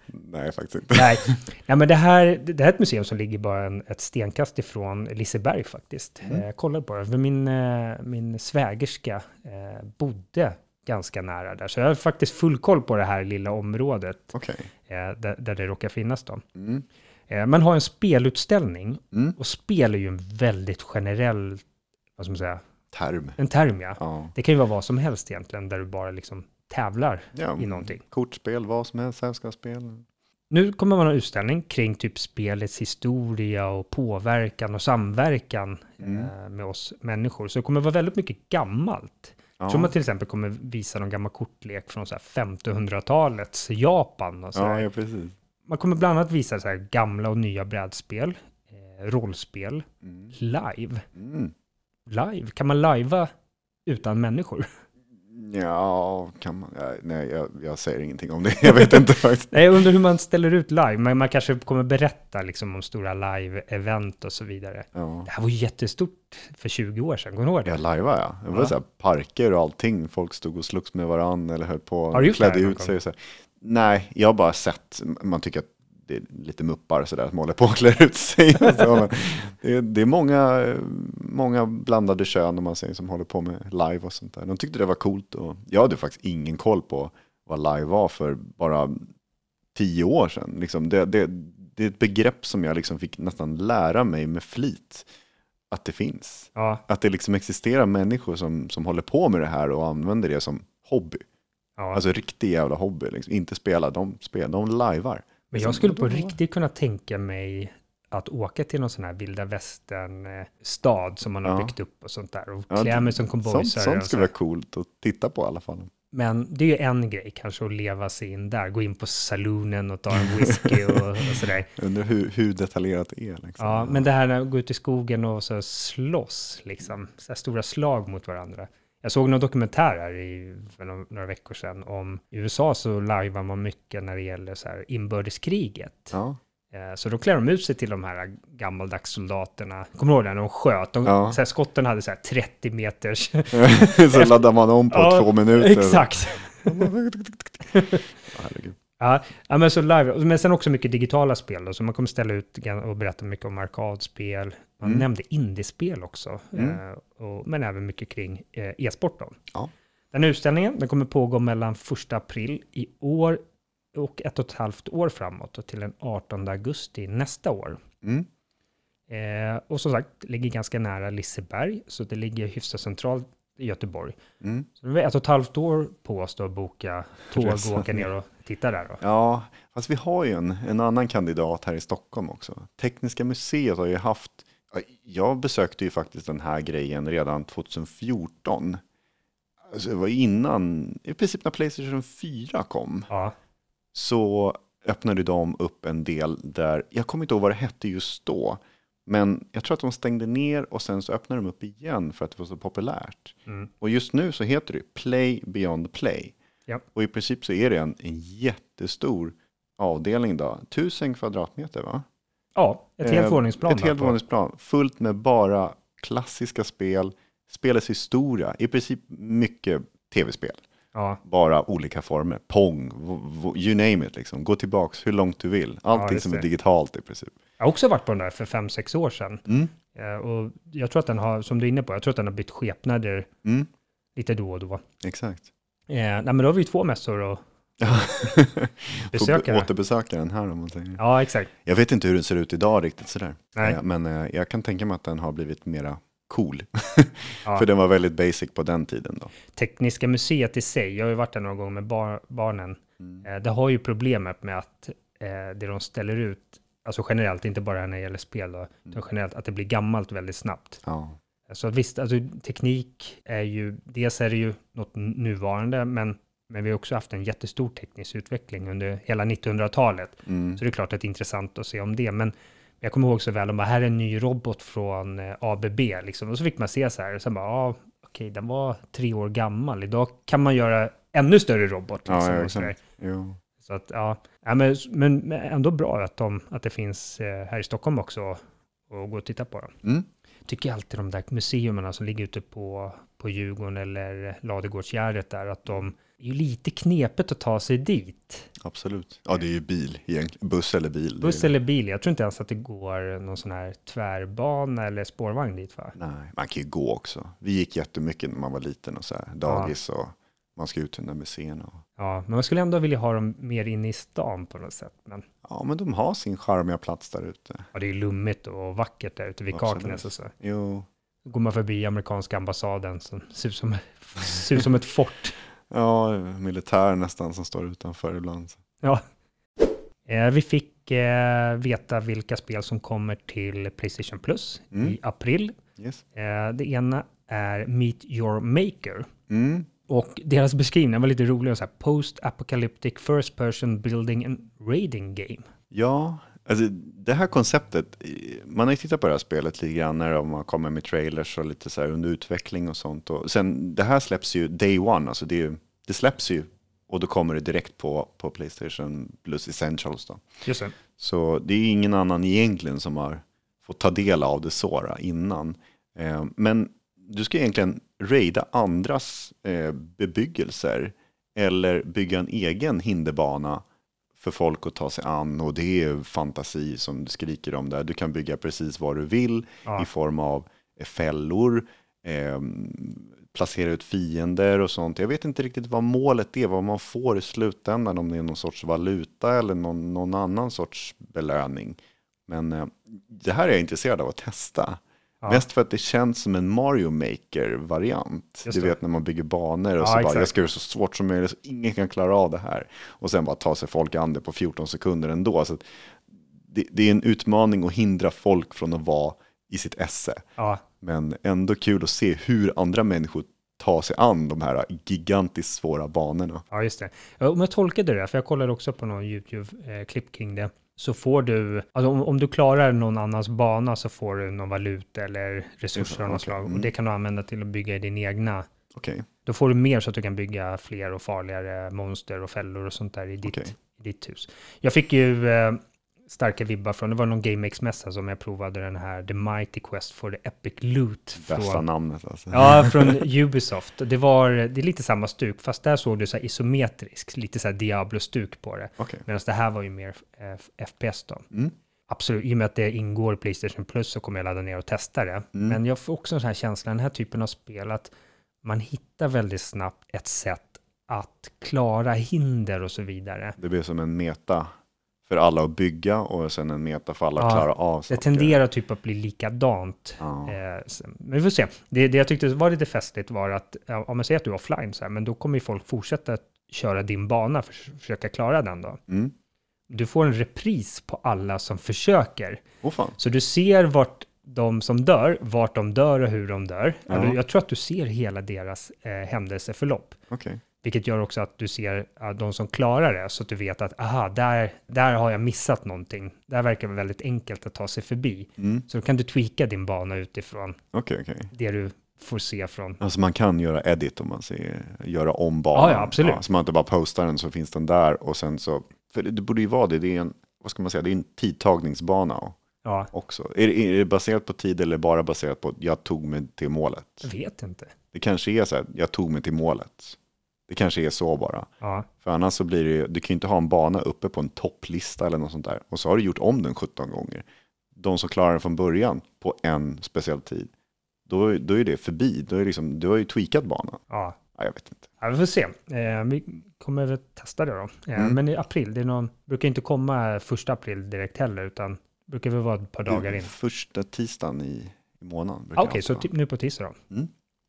Nej, faktiskt inte. Nej, Nej men det här, det här är ett museum som ligger bara en, ett stenkast ifrån Liseberg faktiskt. Mm. Eh, Jag kollade på det, för min, eh, min svägerska eh, bodde ganska nära där. Så jag har faktiskt full koll på det här lilla området eh, där, där det råkar finnas. Då. Mm. Eh, man har en spelutställning Mm. och spel är ju en väldigt generell, vad ska man säga, Term. en term ja. Ja. Det kan ju vara vad som helst egentligen, där du bara liksom tävlar ja. i någonting. Kortspel, vad som helst, sällskapsspel. Nu kommer man ha en utställning kring typ spelets historia och påverkan och samverkan Mm. eh, med oss människor. Så det kommer vara väldigt mycket gammalt. Ja. Tror man till exempel kommer visa någon gammal kortlek från så här 1500-talets Japan. Och så ja, ja, precis. Man kommer bland annat visa så gamla och nya brädspel, eh, rollspel, Mm. live. Mm. Live? Kan man lajva utan människor? Ja, kan man? Ja, nej, jag, jag säger ingenting om det. Jag vet inte faktiskt. Nej, jag undrar hur man ställer ut live. Men man kanske kommer berätta liksom om stora live-event och så vidare. Ja. Det här var ju jättestort för 20 år sedan, kommer du ihåg det? Jag lajvade ja. Det var Ja. så här parker och allting. Folk stod och slogs med varandra eller höll på. Det klädde ut sig. Och så här. Nej, jag har bara sett. Man tycker att det är lite muppar sådär som håller på och klär ut sig. så, det, är, det är många, många blandade kön om man säger som håller på med live och sånt där. De tyckte det var coolt och jag hade faktiskt ingen koll på vad live var för bara tio år sedan. Liksom det, det, det är ett begrepp som jag liksom fick nästan lära mig med flit att det finns. Ja, Att det liksom existerar människor som, som håller på med det här och använder det som hobby. Ja. Alltså riktig jävla hobby. Liksom. Inte spela, de spelar, de lajvar. Men jag skulle på riktigt kunna tänka mig att åka till någon sån här vilda västern-stad som man har Ja. byggt upp och sånt där och Ja, klä det- mig som Sånt, cowboysare. sånt och så skulle vara coolt att titta på i alla fall. Men det är ju en grej kanske att leva sig in där, gå in på saloonen och ta en whisky och, och sådär. Undrar hur, hur detaljerat det är. Liksom. Ja, men det här när gå ut i skogen och så slåss, liksom, så stora slag mot varandra. Jag såg någon dokumentär här i, för några, veckor sedan om i USA så lajvar man mycket när det gäller så här inbördeskriget. Ja. Eh, Så då klär de ut sig till de här gammaldags soldaterna. Kommer du ihåg? När de sköt? De, Ja. så här, skotten hade så här 30 meters... så laddar man om på Ja, två minuter. Exakt. Ja, herregud. Ja, ja, men så live. Men sen också mycket digitala spel då, så man kommer ställa ut och berätta mycket om arkadspel. Man Mm. nämnde indiespel också, Mm. eh, och, men även mycket kring eh, e-sport då. Ja. Den utställningen den kommer pågå mellan 1 april i år och ett och ett halvt år framåt och till den 18 augusti nästa år. Mm. Eh, och som sagt, ligger ganska nära Liseberg, så det ligger hyfsat centralt i Göteborg. Mm. Så det var ett och ett halvt år på oss då att boka tåg och åka ner och titta där då. Ja, fast vi har ju en, en annan kandidat här i Stockholm också. Tekniska museet har ju haft, jag besökte ju faktiskt den här grejen redan 2014. Alltså det var innan, i princip när Playstation 4 kom, Ja, så öppnade de upp en del där, jag kommer inte ihåg vad det hette just då, men jag tror att de stängde ner och sen så öppnade de upp igen för att det var så populärt. mm. Och just nu så heter det Play Beyond Play. Ja. Och i princip så är det en, en jättestor avdelning då. Tusen kvadratmeter va? ja ett helt Eh, våningsplan. Ett helt våningsplan. Fullt med bara klassiska spel, spelets historia. I princip mycket tv-spel. Ja, Bara olika former. Pong, you name it liksom. Gå tillbaks hur långt du vill. Allting just som är digitalt i princip. jag har också varit på den där för fem sex år sedan. Mm. Eh, och jag tror att den har, som du är inne på, jag tror att den har bytt skepnader Mm. lite då och då. Exakt. Eh, nej, men då har vi ju två mässor Besökare. Får återbesöka den här om man säger. ja, exakt. Jag vet inte hur den ser ut idag riktigt sådär. Nej. Eh, Men eh, jag kan tänka mig att den har blivit mera cool. Ja. För den var väldigt basic på den tiden då. Tekniska museet i sig, jag har ju varit där några gånger med bar, barnen, Mm. det har ju problemet med att det de ställer ut, alltså generellt, inte bara när det gäller spel, då, utan generellt att det blir gammalt väldigt snabbt. Ja. Så visst, alltså, teknik är ju, dels är det ju något nuvarande, men, men vi har också haft en jättestor teknisk utveckling under hela 1900-talet. Mm. Så det är klart att det är intressant att se om det. Men jag kommer ihåg så väl, de bara, här är en ny robot från eh, ABB, liksom. Och så fick man se så här, och sen bara, ja, okej, den var tre år gammal. Idag kan man göra ännu större robot. Liksom, ja, och så, att, ja, ja men, men men ändå bra att, de, att det finns eh, här i Stockholm också och gå och titta på dem. Mm. Tycker jag alltid de där museerna som ligger ute på, på Djurgården eller Ladugårdsgärdet där, att de är ju lite knepet att ta sig dit. Absolut. Ja, det är ju bil egentligen. Buss eller bil. Buss eller bil, jag tror inte ens att det går någon sån här tvärbana eller spårvagn dit va? Nej, man kan ju gå också. Vi gick jättemycket när man var liten och så här. Dagis och man ska ut till museerna. och- Ja, men man skulle ändå vilja ha dem mer inne i stan på något sätt. Men Ja, men de har sin charmiga plats där ute. ja, det är lummigt och vackert där ute vid. Kaknäs och så. Jo. Då går man förbi amerikanska ambassaden som ser ut som, ser ut som ett fort. Ja, militär nästan som står utanför ibland. Ja. Eh, vi fick eh, veta vilka spel som kommer till Playstation Plus Mm. i april. Yes. Eh, det ena är Meet Your Maker. Mm. Och deras beskrivning var lite rolig. Så här, Post-apocalyptic first person building and raiding game. Ja, alltså det här konceptet, man har ju tittat på det här spelet lite grann när man kommer med trailers och lite så här under utveckling och sånt. Och sen, det här släpps ju day one, alltså det, ju- det släpps ju och då kommer det direkt på, på Playstation Plus Essentials då. Just det. Så det är ingen annan egentligen som har fått ta del av det såra innan. Eh, men du ska egentligen raida andras eh, bebyggelser eller bygga en egen hinderbana för folk att ta sig an och det är fantasi som du skriker om där. Du kan bygga precis vad du vill Ja. i form av eh, fällor, eh, placera ut fiender och sånt. Jag vet inte riktigt vad målet är, vad man får i slutändan, om det är någon sorts valuta eller någon, någon annan sorts belöning. Men eh, det här är jag intresserad av att testa. Ja. Mest för att det känns som en Mario Maker-variant. Du vet när man bygger banor och Ja, så bara, exakt. jag ska göra det så svårt som möjligt så ingen kan klara av det här. Och sen bara ta sig folk an det på 14 sekunder ändå. Så det, det är en utmaning att hindra folk från att vara i sitt esse. Ja, Men ändå kul att se hur andra människor tar sig an de här gigantiskt svåra banorna. ja, just det. Om jag tolkade det, för jag kollade också på någon YouTube-klipp kring det, så får du, alltså om, om du klarar någon annans bana så får du någon valuta eller resurser av något slag. Och Mm. det kan du använda till att bygga i din egna. Okej, Då får du mer så att du kan bygga fler och farligare monster och fällor och sånt där i ditt, Okej. i ditt hus. Jag fick ju eh, starka vibbar från, det var någon GameX-mässa som jag provade den här The Mighty Quest for the Epic Loot. bästa Från, namnet alltså. ja, från Ubisoft. Det, var, det är lite samma stuk, fast där såg du så här isometriskt, lite så här Diablo-stuk på det. Okej. Medan det här var ju mer eh, FPS då. Mm. Absolut, i och med att det ingår Playstation Plus så kommer jag ladda ner och testa det. Mm. Men jag får också en sån här känsla, den här typen av spel, att man hittar väldigt snabbt ett sätt att klara hinder och så vidare. Det blir som en meta för alla att bygga och sen en meta för alla att Ja, klara av Det saker. tenderar typ att bli likadant. Ja. Eh, men vi får se. Det, det jag tyckte var lite festligt var att, om man säger att du är offline, så här, men då kommer ju folk fortsätta köra din bana för att försöka klara den då. Mm. Du får en repris på alla som försöker. Fan. Så du ser vart de som dör, vart de dör och hur de dör. Ja. Eller Jag tror att du ser hela deras eh, händelseförlopp. Okej. Vilket gör också att du ser ja, de som klarar det, så att du vet att aha, där, där har jag missat någonting. Där verkar det väldigt enkelt att ta sig förbi. Mm. Så då kan du tweaka din bana utifrån Okej, okej. det du får se från... Alltså man kan göra edit om man ser, göra om banan. Ja, ja, absolut. så man inte bara postar den så finns den där och sen så, för det, borde ju vara det, det är en, vad ska man säga, det är en tidtagningsbana Ja, också. Är, är det baserat på tid eller bara baserat på att jag tog mig till målet? jag vet inte. Det kanske är så här, jag tog mig till målet. Det kanske är så bara. Ja, För annars så blir det ju, du kan ju inte ha en bana uppe på en topplista eller något sånt där. Och så har du gjort om den 17 gånger. De som klarar den från början på en speciell tid. Då, då är det förbi. Då är liksom, du har ju tweakat banan. ja. Ja, jag vet inte. ja vi får se. Eh, vi kommer väl testa det då. Eh, Mm. Men i april, det är någon, brukar inte komma första april direkt heller, utan brukar väl vara ett par dagar in. Första tisdagen i, i månaden. Ah, Okej, alltid så typ nu på tisdag då?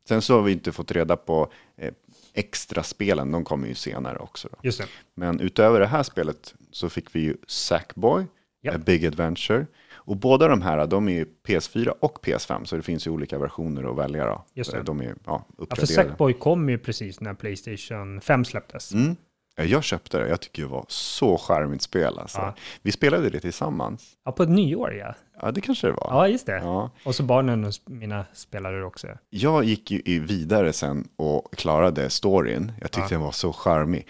Sen så har vi inte fått reda på eh, extra spelen. De kommer ju senare också. Då. Just det. Men utöver det här spelet så fick vi ju Sackboy, Ja. A Big Adventure. Och båda de här, de är ju PS4 och PS5, så det finns ju olika versioner att välja. Då. Just det. De är ja, Ja, för uppgraderade. Sackboy kom ju precis när Playstation 5 släpptes. Mm. Ja, Jag köpte det, jag tycker det var så charmigt spel. Alltså. Ja. Vi spelade det tillsammans. Ja, på ett nyår ja. Ja, det kanske det var. Ja, just det. Ja. Och så barnen och mina spelare också. Jag gick ju vidare sen och klarade storyn. Jag tyckte Ja. den var så charmig.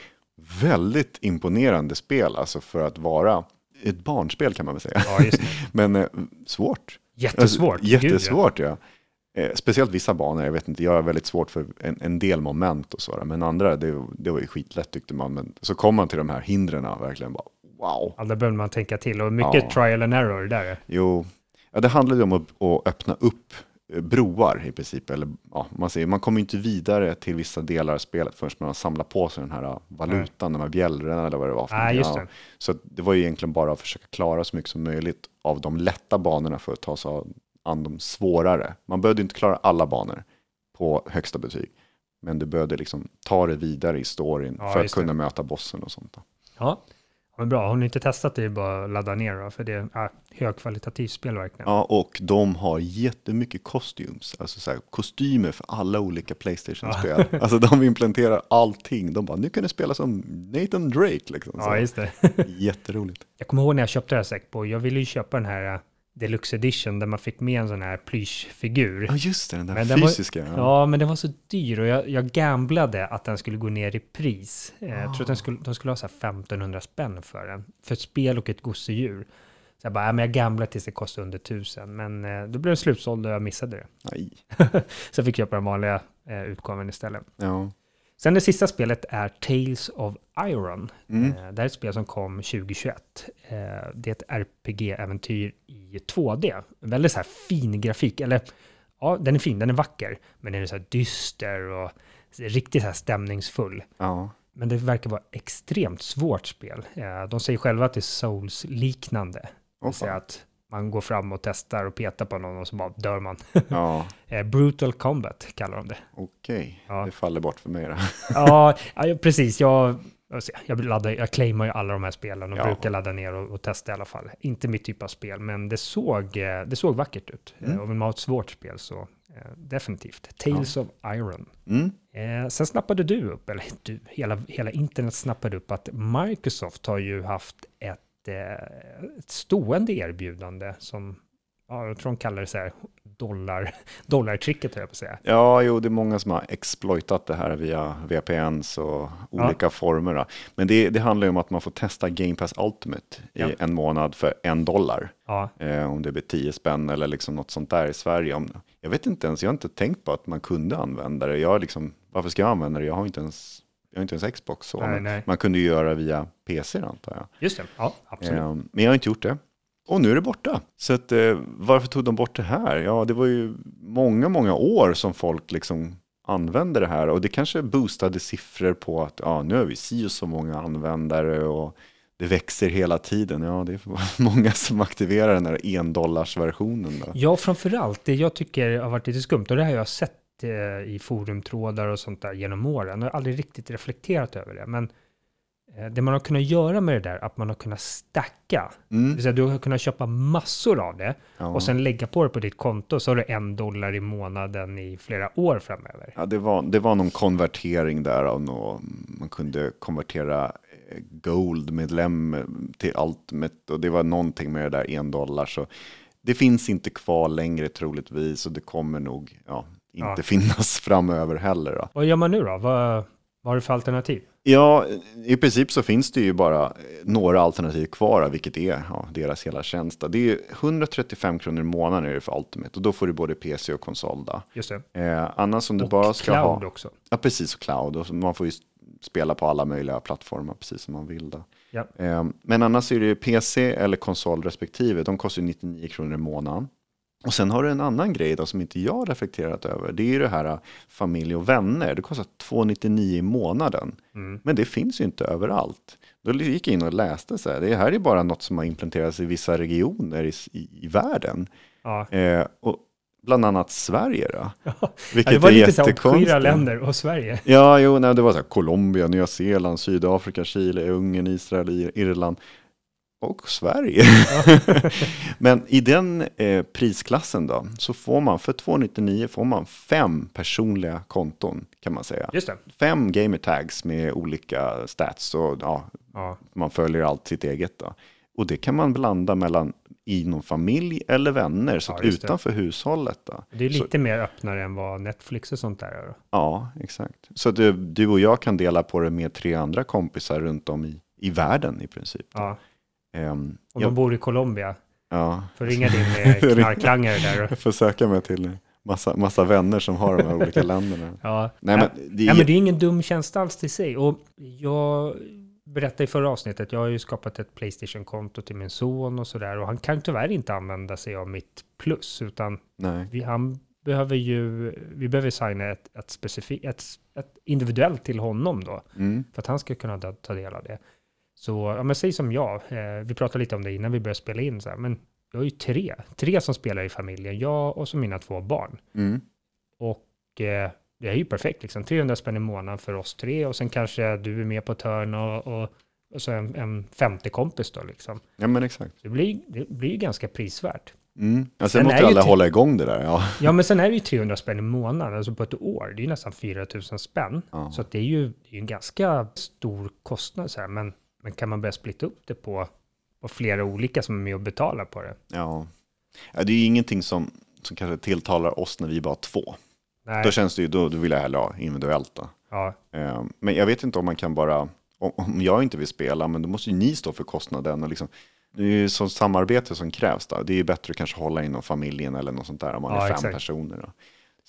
Väldigt imponerande spel, alltså för att vara ett barnspel kan man väl säga. Ja, just det. Men eh, svårt. Jättesvårt. Alltså, Gud, ja. jättesvårt, ja. Eh, speciellt vissa banor, jag vet inte, jag har väldigt svårt för en, en del moment och så, men andra, det, det var ju skitlätt tyckte man. Men så kom man till de här hindren, verkligen bara wow. Ja, där behöver man tänka till. Och mycket Ja. trial and error där. Jo, ja, det handlade ju om att, att öppna upp eh, broar i princip. Eller, ja, man, säger, man kommer inte vidare till vissa delar av spelet förrän man har samlat på sig den här eh, valutan, de här bjällrorna eller vad det var. För någonting. just Ja. det. Så att det var ju egentligen bara att försöka klara så mycket som möjligt av de lätta banorna för att ta sig an de svårare. Man behövde inte klara alla banor på högsta betyg. Men du behövde liksom ta det vidare i storyn Ja, för att just det. kunna möta bossen och sånt. Då. Ja. ja, men bra. Har ni inte testat det, bara ladda ner då, för det är ja, högkvalitativt spel verkligen. Ja, och de har jättemycket costumes, alltså så här, kostymer för alla olika Playstation-spel. Alltså de implementerar allting. De bara, nu kan du spela som Nathan Drake. Liksom. Så, Ja, just det. Jätteroligt. Jag kommer ihåg när jag köpte det här Sackboy. Jag ville ju köpa den här uh, Deluxe Edition där man fick med en sån här plyschfigur. Ja, just det, den där Men den var- fysiska. ja. Ja, men den var så dyr och jag, jag gamblade att den skulle gå ner i pris. Eh, Jag tror att den skulle, de skulle ha så här 1500 spänn för den. För ett spel och ett gosedjur. Så jag bara, ja, men jag gamblade tills det kostade under 1000. Men eh, då blev det slutsåld och jag missade det. Nej. Så jag fick köpa den vanliga eh, utgåvan istället. Ja. Sen det sista spelet är Tales of Iron. Mm. Eh, det är ett spel som kom 2021. Eh, det är ett RPG-äventyr i 2D. Väldigt så här fin grafik, eller ja, den är fin, den är vacker, men den är så här dyster och riktigt så här stämningsfull. ja. Men det verkar vara extremt svårt spel. Eh, de säger själva att det är Souls-liknande. Att man går fram och testar och petar på någon och så bara dör man. ja. Eh, Brutal Combat kallar de det. Okej, Ja. det faller bort för mig då. ja, ja, precis. Jag, jag, ser, jag, laddar, jag claimar ju alla de här spelen och Ja. brukar ladda ner och, och testa i alla fall. Inte mitt typ av spel, men det såg, eh, det såg vackert ut. Mm. Eh, Och vill man ha ett svårt spel så definitivt. Tales of Iron. Mm. Eh, sen snappade du upp, eller du, hela, hela internet snappade upp att Microsoft har ju haft ett, eh, ett stående erbjudande som, ja, jag tror de kallar det så här dollar, dollartricket, jag på att säga. Ja, jo, det är många som har exploitat det här via VPNs och olika former. Då. Men det, det handlar ju om att man får testa Game Pass Ultimate Ja. i en månad för en dollar. Ja, Eh, om det blir 10 spänn eller liksom något sånt där i Sverige. Om, jag vet inte ens, jag har inte tänkt på att man kunde använda det. Jag liksom, varför ska jag använda det? Jag har inte ens, jag har inte ens Xbox. Så, Nej, men nej. Man kunde ju göra via PC antar jag. just det. Ja, absolut. Eh, men jag har inte gjort det. Och nu är det borta. Så att, eh, varför tog de bort det här? Ja, det var ju många, många år som folk liksom använde det här. Och det kanske boostade siffror på att ja, nu har vi si och så många användare och det växer hela tiden. Ja, det är många som aktiverar den här endollarsversionen. Ja, framförallt det jag tycker har varit lite skumt, och det har jag sett eh, i forumtrådar och sånt där genom åren. Jag har aldrig riktigt reflekterat över det, men eh, det man har kunnat göra med det där, att man har kunnat stacka. Mm. Det vill säga, du har kunnat köpa massor av det Ja. och sen lägga på det på ditt konto, så har du en dollar i månaden i flera år framöver. Ja, det, var, det var någon konvertering där av nå man kunde konvertera eh, Gold-medlem till Ultimate och det var någonting med det där en dollar. Så det finns inte kvar längre troligtvis och det kommer nog ja, inte Ja. finnas framöver heller. Då. Vad gör man nu då? Vad, vad har du för alternativ? Ja, i princip så finns det ju bara eh, några alternativ kvar, vilket är ja, deras hela tjänst. Det är 135 kronor i månaden är det för Ultimate och då får du både PC och konsol. Då. Just det. Eh, annars om du Och bara ska cloud ha... också. Ja, precis, och cloud. Och man får ju spela på alla möjliga plattformar precis som man vill. Då. Ja. Eh, men annars är det ju PC eller konsol respektive. De kostar ju 99 kronor i månaden. Och sen har du en annan grej då som inte jag har reflekterat över. Det är ju det här eh, familj och vänner. Det kostar 299 i månaden. Mm. Men det finns ju inte överallt. Då gick jag in och läste så här. Det här är bara något som har implementerats i vissa regioner i, i, i världen. Ja. Eh, och bland annat Sverige då. Ja, Vilket det var är lite jättekonstigt. obskyra länder och Sverige. Ja, jo, nej, det var så här, Colombia, Nya Zeeland, Sydafrika, Chile, Ungern, Israel, Ir- Irland och Sverige. Men i den eh, prisklassen då, så får man för 299 får man fem personliga konton kan man säga. Just det. Fem gamer tags med olika stats och ja, Ja. man följer allt sitt eget då. Och det kan man blanda mellan i någon familj eller vänner, så Ja, just det. utanför hushållet då. Det är Så- lite mer öppnare än vad Netflix och sånt där är. då. Ja, exakt. Så du, du och jag kan dela på det med tre andra kompisar runt om i, i världen i princip. Ja. Ehm, Om ja, de bor i Colombia, ja, får ringa din eh, knarklangare där. jag får söka mig till massa, massa vänner som har de här olika länderna. Ja. Nej, men det är, Ja, men det är ingen dum tjänst alls till sig. Och jag berättade i förra avsnittet, jag har ju skapat ett Playstation-konto till min son och sådär. Och han kan tyvärr inte använda sig av mitt plus, utan nej, vi, han behöver ju, vi behöver signa ett, ett, specifikt, ett, ett individuellt till honom då, mm, för att han ska kunna ta del av det. Så, ja men säg som jag, eh, vi pratade lite om det innan vi började spela in, så här, men jag har ju tre, tre som spelar i familjen, jag och så mina två barn. mm, Och eh, det är ju perfekt, liksom 300 spänn i månaden för oss tre och sen kanske du är med på ett hörn och, och, och så en, en femte kompis då liksom. ja men exakt. Det blir, det blir ju ganska prisvärt. Mm. Ja, Sen sen måste alla hålla igång det där. Ja. Ja, men sen är det ju 300 spänn i månaden, alltså på ett år. Det är ju nästan 4 000 spänn. Ja. Så det är ju det är en ganska stor kostnad så här. Men, men kan man börja splitta upp det på, på flera olika som är med och betalar på det? Ja. ja, det är ju ingenting som, som kanske tilltalar oss när vi bara är två. Nej, Då känns det ju, då, då vill jag hellre ha individuellt då. ja, Eh, Men jag vet inte om man kan bara, om, om jag inte vill spela, men då måste ju ni stå för kostnaden. Och liksom, det är ju sånt samarbete som krävs. Då. Det är ju bättre att kanske hålla inom familjen eller något sånt där om man Ja, är fem exakt. personer. Då.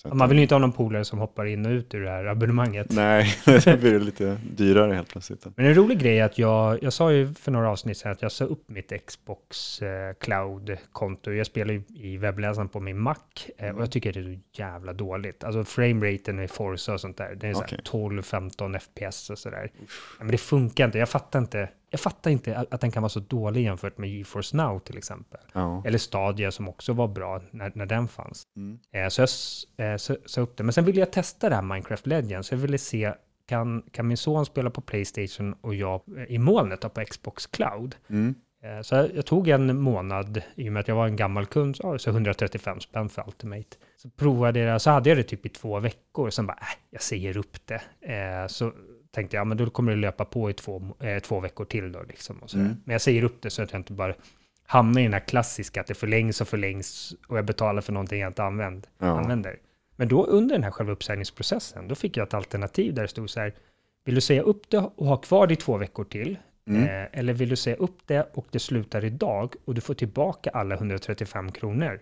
Att, man vill ju inte ha någon polare som hoppar in och ut ur det här abonnemanget. Nej, det blir lite dyrare helt plötsligt. Men en rolig grej är att jag, jag sa ju för några avsnitt sedan att jag sa upp mitt Xbox eh, Cloud-konto. Jag spelar ju i webbläsaren på min Mac eh, och jag tycker det är så jävla dåligt. Alltså frameraten i Forza och sånt där, det är här 12-15 FPS och sådär. Ja, men det funkar inte, jag fattar inte. Jag fattar inte att, att den kan vara så dålig jämfört med GeForce Now till exempel. Ja. Eller Stadia som också var bra när, när den fanns. Mm. Eh, Så jag eh, så- sa upp det. Men sen ville jag testa det här Minecraft Legends. Jag ville se, kan, kan min son spela på Playstation och jag eh, i molnet på Xbox Cloud? Mm. Så jag, jag tog en månad, i och med att jag var en gammal kund, så, så 135 spänn för Ultimate. Så provade jag det, så hade jag det typ i två veckor, sen bara, äh, jag säger upp det. Eh, Så tänkte jag, ja, men då kommer det löpa på i två, eh, två veckor till då liksom. Och så Mm. Men jag säger upp det så att jag inte bara hamnar i den här klassiska, att det förlängs och förlängs och jag betalar för någonting jag inte använd, Ja. använder. Men då under den här själva uppsägningsprocessen, då fick jag ett alternativ där det stod så här, vill du säga upp det och ha kvar det i två veckor till? Mm. Eh, eller vill du säga upp det och det slutar idag och du får tillbaka alla 135 kronor?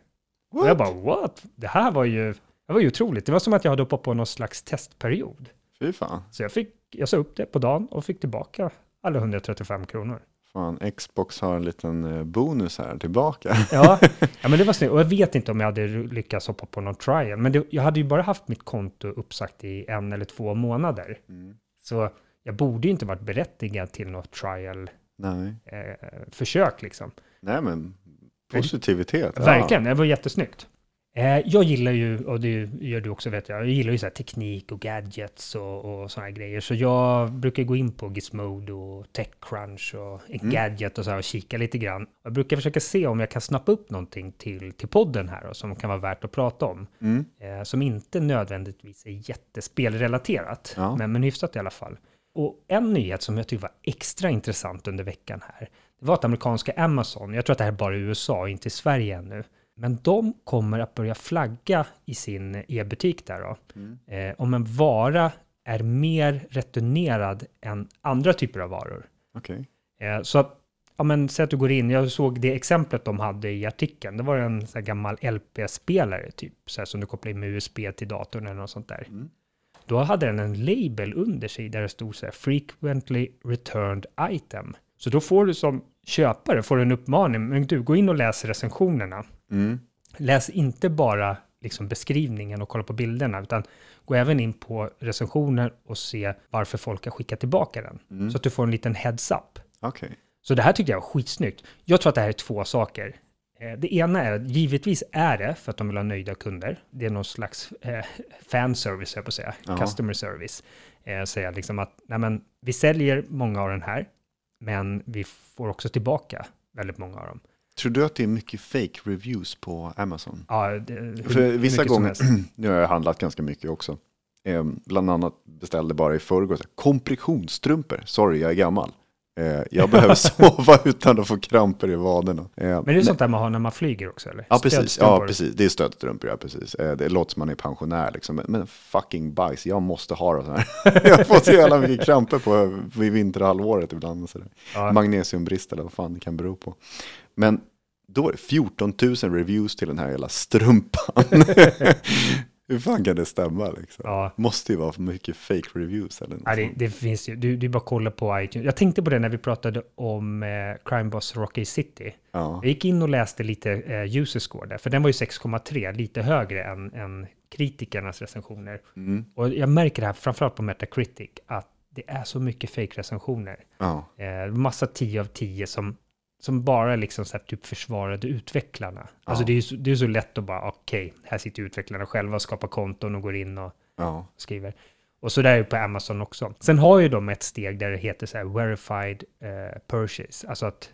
Och jag bara, what? Det här var ju, det var ju otroligt. Det var som att jag hade hoppat på någon slags testperiod. Fy fan. Så jag, fick, jag sa upp det på dagen och fick tillbaka alla 135 kronor. fan. Xbox har en liten eh, bonus här tillbaka. Ja, ja men det var snyggt. Och jag vet inte om jag hade lyckats hoppa på någon trial. Men det, jag hade ju bara haft mitt konto uppsagt i en eller två månader. Mm. Så jag borde ju inte varit berättigad till något trial Nej. eh, liksom. Nej, men positivitet. ja. Verkligen, det var jättesnyggt. Eh, jag gillar ju, och det gör du också vet jag, jag gillar ju så teknik och gadgets och, och sådana grejer. Så jag brukar gå in på Gizmodo och Techcrunch och Gadget och så här och kika lite grann. Jag brukar försöka se om jag kan snappa upp någonting till, till podden här och som kan vara värt att prata om. Mm. Eh, som inte nödvändigtvis är jättespelrelaterat, Ja. men, men hyfsat i alla fall. Och en nyhet som jag tyckte var extra intressant under veckan här, det var att amerikanska Amazon, jag tror att det här är bara i USA inte i Sverige ännu, men de kommer att börja flagga i sin e-butik där då, eh, om en vara är mer returnerad än andra typer av varor. Okej. Eh, så att, ja men säg att du går in, jag såg det exemplet de hade i artikeln, det var en så gammal LP-spelare typ, så här, som du kopplar in med USB till datorn eller något sånt där. Mm. Då hade den en label under sig där det stod så här frequently returned item. Så då får du som köpare får en uppmaning, men du, gå in och läs recensionerna. Mm. Läs inte bara liksom beskrivningen och kolla på bilderna, utan gå även in på recensioner och se varför folk har skickat tillbaka den. Mm. Så att du får en liten heads-up. Okej. Så det här tyckte jag var skitsnyggt. Jag tror att det här är två saker. Eh, Det ena är att givetvis är det för att de vill ha nöjda kunder. Det är någon slags eh, fanservice, jag på att säga. Ja. Customer service. Eh, säga liksom att nej men, vi säljer många av den här, men vi får också tillbaka väldigt många av dem. Tror du att det är mycket fake reviews på Amazon? Ja, det, hur- För vissa gånger, nu har jag handlat ganska mycket också. Eh, bland annat beställde bara i förrgår kompressionsstrumpor. Sorry, jag är gammal. Eh, jag behöver sova utan att få kramper i vaderna. Eh, Men det är sånt där man har när man flyger också, eller? Ja, precis. Ja, precis. Det är stödstrumpor, ja, precis. Eh, Det låter som man är pensionär liksom. Men, fucking bajs, jag måste ha det så här. jag fått så jävla mycket kramper på vid vinterhalvåret ibland. Så. Ja. Magnesiumbrist eller vad fan det kan bero på. Men då är det 14 000 reviews till den här jävla strumpan. Hur fan kan det stämma liksom? Ja. Måste ju vara för mycket fake reviews eller något Ja, det, det finns ju. Du, du bara kolla på iTunes. Jag tänkte på det när vi pratade om eh, Crime Boss Rocky City. Ja. Jag gick in och läste lite eh, user score där, för den var ju 6,3, lite högre än, än kritikernas recensioner. Mm. Och jag märker det här, framförallt på Metacritic, att det är så mycket fake-recensioner. Ja. Eh, massa 10 av 10 som, som bara liksom så här, typ försvarade utvecklarna. Alltså Ja. det är ju så, det är så lätt att bara, okej, här sitter utvecklarna själva och skapar konton och går in och ja. skriver. Och så där är det på Amazon också. Sen har ju de ett steg där det heter så här verified eh, purchase. Alltså att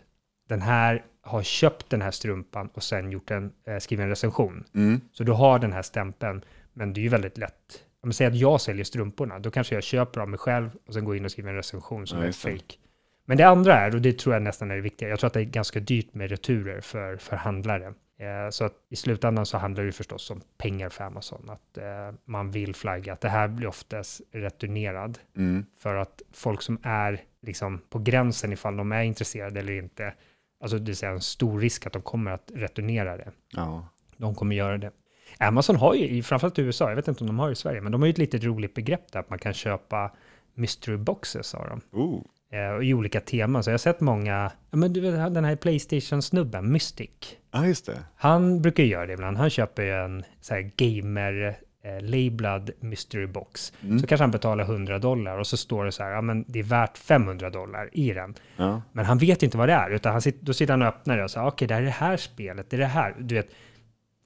den här har köpt den här strumpan och sen gjort en, eh, skrivit en recension. Mm. Så du har den här stämpeln, men det är ju väldigt lätt. Om jag säger att jag säljer strumporna, då kanske jag köper av mig själv och sen går in och skriver en recension som Ja, är fake. Men det andra är, och det tror jag nästan är det viktiga, jag tror att det är ganska dyrt med returer för, för handlare. Eh, så att i slutändan så handlar det ju förstås om pengar för Amazon. Att eh, man vill flagga att det här blir oftast returnerad. Mm. För att folk som är liksom på gränsen ifall de är intresserade eller inte, alltså det vill säga en stor risk att de kommer att returnera det. Ja. De kommer göra det. Amazon har ju, framförallt i USA, jag vet inte om de har i Sverige, men de har ju ett litet roligt begrepp där att man kan köpa mystery boxes av dem. Oh. Eh, I olika teman. Så jag har sett många, men du den här Playstation-snubben, Mystic. Ja, just det. Han brukar göra det ibland. Han köper ju en så här gamer eh, labelad mystery box. Mm. Så kanske han betalar 100 dollar och så står det så här, ja men det är värt 500 dollar i den. Ja. Men han vet inte vad det är, utan han sitter, då sitter han och öppnar det och säger, okej, det här är det här spelet, det är det här. Du vet,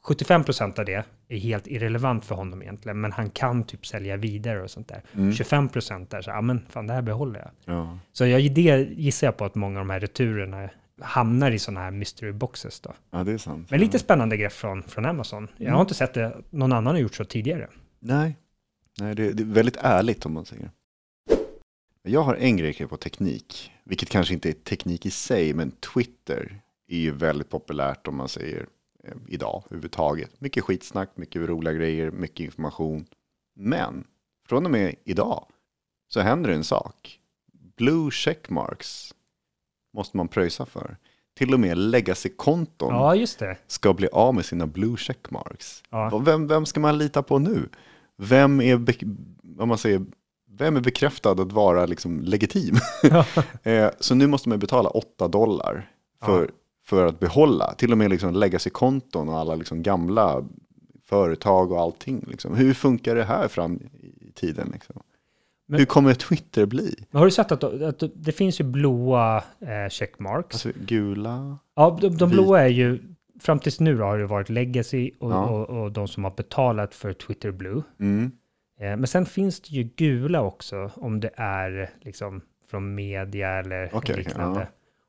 75 procent av det är helt irrelevant för honom egentligen, men han kan typ sälja vidare och sånt där. Mm. 25 procent där, så ja men fan, det här behåller jag. Ja. Så jag, det gissar jag på att många av de här returerna hamnar i sådana här mystery boxes då. ja, det är sant. Men lite spännande grepp från, från Amazon. Jag har inte sett det, någon annan har gjort så tidigare. Nej, Nej det, det är väldigt ärligt om man säger. Jag har en grej på teknik, vilket kanske inte är teknik i sig, men Twitter är ju väldigt populärt om man säger idag överhuvudtaget. Mycket skitsnack, mycket roliga grejer, mycket information. Men från och med idag så händer en sak. Blue checkmarks måste man pröjsa för. Till och med legacy-konton Ja, just det. ska bli av med sina blue checkmarks. Ja. Vem, vem ska man lita på nu? Vem är, om man säger, vem är bekräftad att vara liksom legitim? eh, så nu måste man betala 8 dollar för, Ja. För att behålla, till och med liksom legacy-konton och alla liksom gamla företag och allting. Liksom. Hur funkar det här fram i tiden? Liksom? Men- Hur kommer Twitter bli? Har du sett att, att det finns ju blåa eh, checkmarks? Alltså gula? ja, de, de blåa är ju, fram tills nu då har det varit legacy och, Ja. och, och de som har betalat för Twitter Blue. Mm. Eh, men sen finns det ju gula också, om det är liksom från media eller okej, liknande. ja.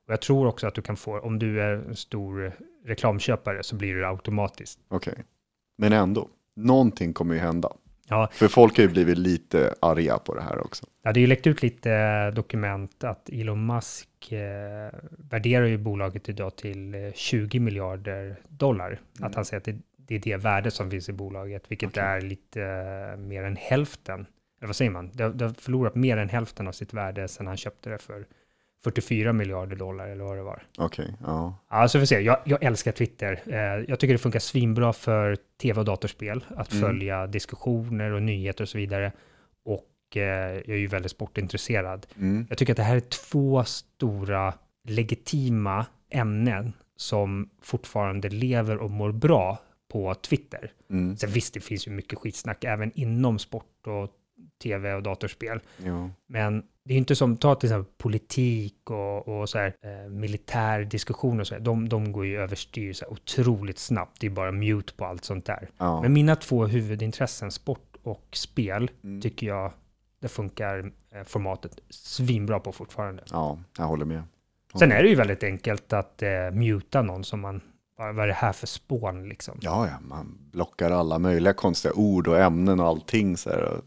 Och jag tror också att du kan få, om du är en stor reklamköpare så blir det automatiskt. Okej. Men ändå, någonting kommer ju hända. Ja. För folk har ju blivit lite arga på det här också. Ja, det är ju läckt ut lite dokument att Elon Musk eh, värderar ju bolaget idag till eh, 20 miljarder dollar. Att han säger att det, det är det värde som finns i bolaget, vilket Okej. är lite eh, mer än hälften. Eller vad säger man? Det, har- det har förlorat mer än hälften av sitt värde sedan han köpte det för 44 miljarder dollar eller vad det var. Okej, ja. Alltså vi se, jag, jag älskar Twitter. Eh, jag tycker det funkar svinbra för tv och datorspel, att Mm. följa diskussioner och nyheter och så vidare. Och eh, jag är ju väldigt sportintresserad. Mm. Jag tycker att det här är två stora legitima ämnen som fortfarande lever och mår bra på Twitter. Mm. Sen visst, det finns ju mycket skitsnack även inom sport och tv och datorspel. Jo. Men det är ju inte som, ta till exempel politik och, och så här, eh, militär diskussion och så här, de, de går ju överstyr så här otroligt snabbt. Det är bara mute på allt sånt där. Ja. Men mina två huvudintressen, sport och spel, Mm. tycker jag det funkar eh, formatet svinbra på fortfarande. ja, jag håller med. Sen är det ju väldigt enkelt att eh, muta någon som man, vad vad är det här för spån liksom? Ja, ja, man blockar alla möjliga konstiga ord och ämnen och allting. Så här.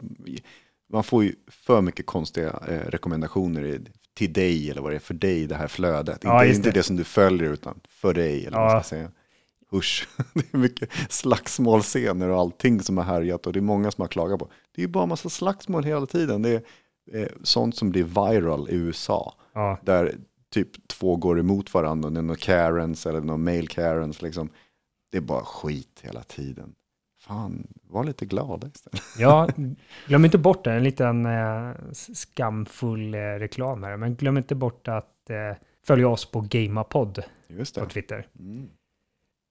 Man får ju för mycket konstiga eh, rekommendationer i, till dig eller vad det är för dig, det här flödet. Ja, inte inte det. det. som du följer, utan för dig, eller vad Ja. man ska säga. Usch, det är mycket slagsmålscener och allting som har härjat och det är många som har klagat på. Det är ju bara en massa slagsmål hela tiden. Det är eh, sånt som blir viral i USA Ja, där typ två går emot varandra, det är några Karens eller några male Karens liksom. Det är bara skit hela tiden. Fan, var lite glada istället. ja glöm inte bort det, en liten eh, skamfull eh, reklam här, men glöm inte bort att eh, följa oss på GameaPod Just på. Twitter. Mm.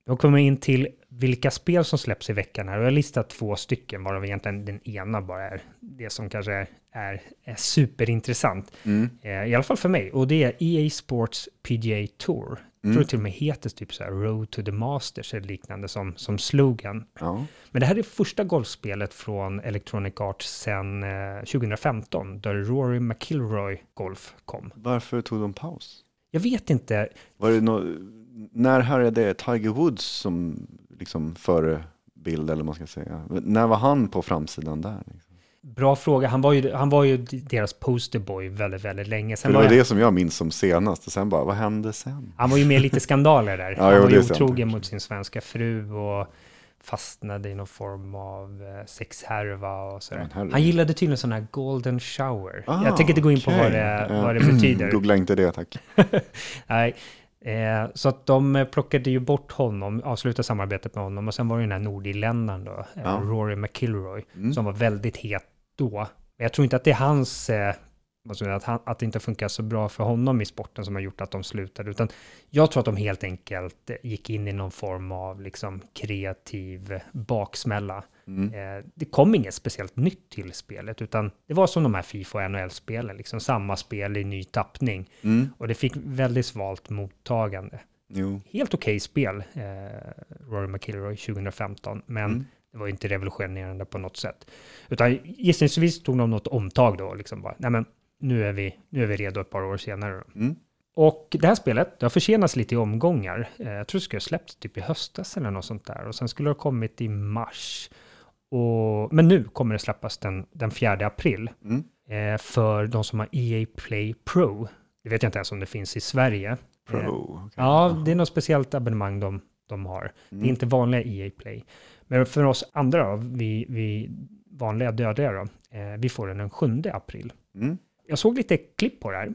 Då kommer vi in till vilka spel som släpps i veckan här. Jag har listat två stycken, varav egentligen den ena bara är det som kanske är, är, är superintressant. Mm. Eh, I alla fall för mig. Och det är EA Sports PGA Tour. Jag tror Mm. det till och med heter typ så här Road to the Masters eller liknande som, som slogan. Ja. Men det här är första golfspelet från Electronic Arts sedan eh, 2015, där Rory McIlroy Golf kom. Varför tog de paus? Jag vet inte, Var det nå när härjade det Tiger Woods som liksom förebild eller vad man ska säga? När var han på framsidan där? Liksom? bra fråga. Han var ju, han var ju deras posterboy väldigt, väldigt länge. Sen det var var jag, det som jag minns som senast och sen bara, vad hände sen? han var ju med i lite skandaler där. Ja, han var ju otrogen mot sin svenska fru och fastnade i någon form av eh, sexhärva och sådär. Han gillade tydligen sån här golden shower. Ah, jag tänker inte gå in på vad det, vad det betyder. Googla inte det tack. Nej. Eh, så att de eh, plockade ju bort honom, avslutade samarbetet med honom och sen var det den här nordirländaren då, eh, Ja. Rory McIlroy, Mm. som var väldigt het då. Men jag tror inte att det är hans, eh, att, han, att det inte funkar så bra för honom i sporten som har gjort att de slutade, utan jag tror att de helt enkelt gick in i någon form av liksom kreativ baksmälla. Mm. Eh, det kom inget speciellt nytt till spelet, utan det var som de här Fifa och NHL-spelen, liksom samma spel i ny tappning. Mm. Och det fick väldigt svalt mottagande. Jo. Helt okej spel, eh, Rory McIlroy 2015, men Mm. det var inte revolutionerande på något sätt. Utan gissningsvis tog de något omtag då, liksom bara, nej men nu är vi, nu är vi redo ett par år senare. Mm. Och det här spelet, det har försenats lite i omgångar. Eh, jag tror det skulle ha släppts typ i höstas eller något sånt där. Och sen skulle det ha kommit i mars. Och, men nu kommer det släppas den, den 4 april. Mm. Eh, för de som har EA Play Pro. Det vet jag inte ens om det finns i Sverige. Pro. Eh, okej. Ja, det är något speciellt abonnemang de, de har. Det är Mm. inte vanliga EA Play. Men för oss andra då, vi, vi vanliga dödliga då, eh, vi får den den 7 april. Mm. Jag såg lite klipp på det här.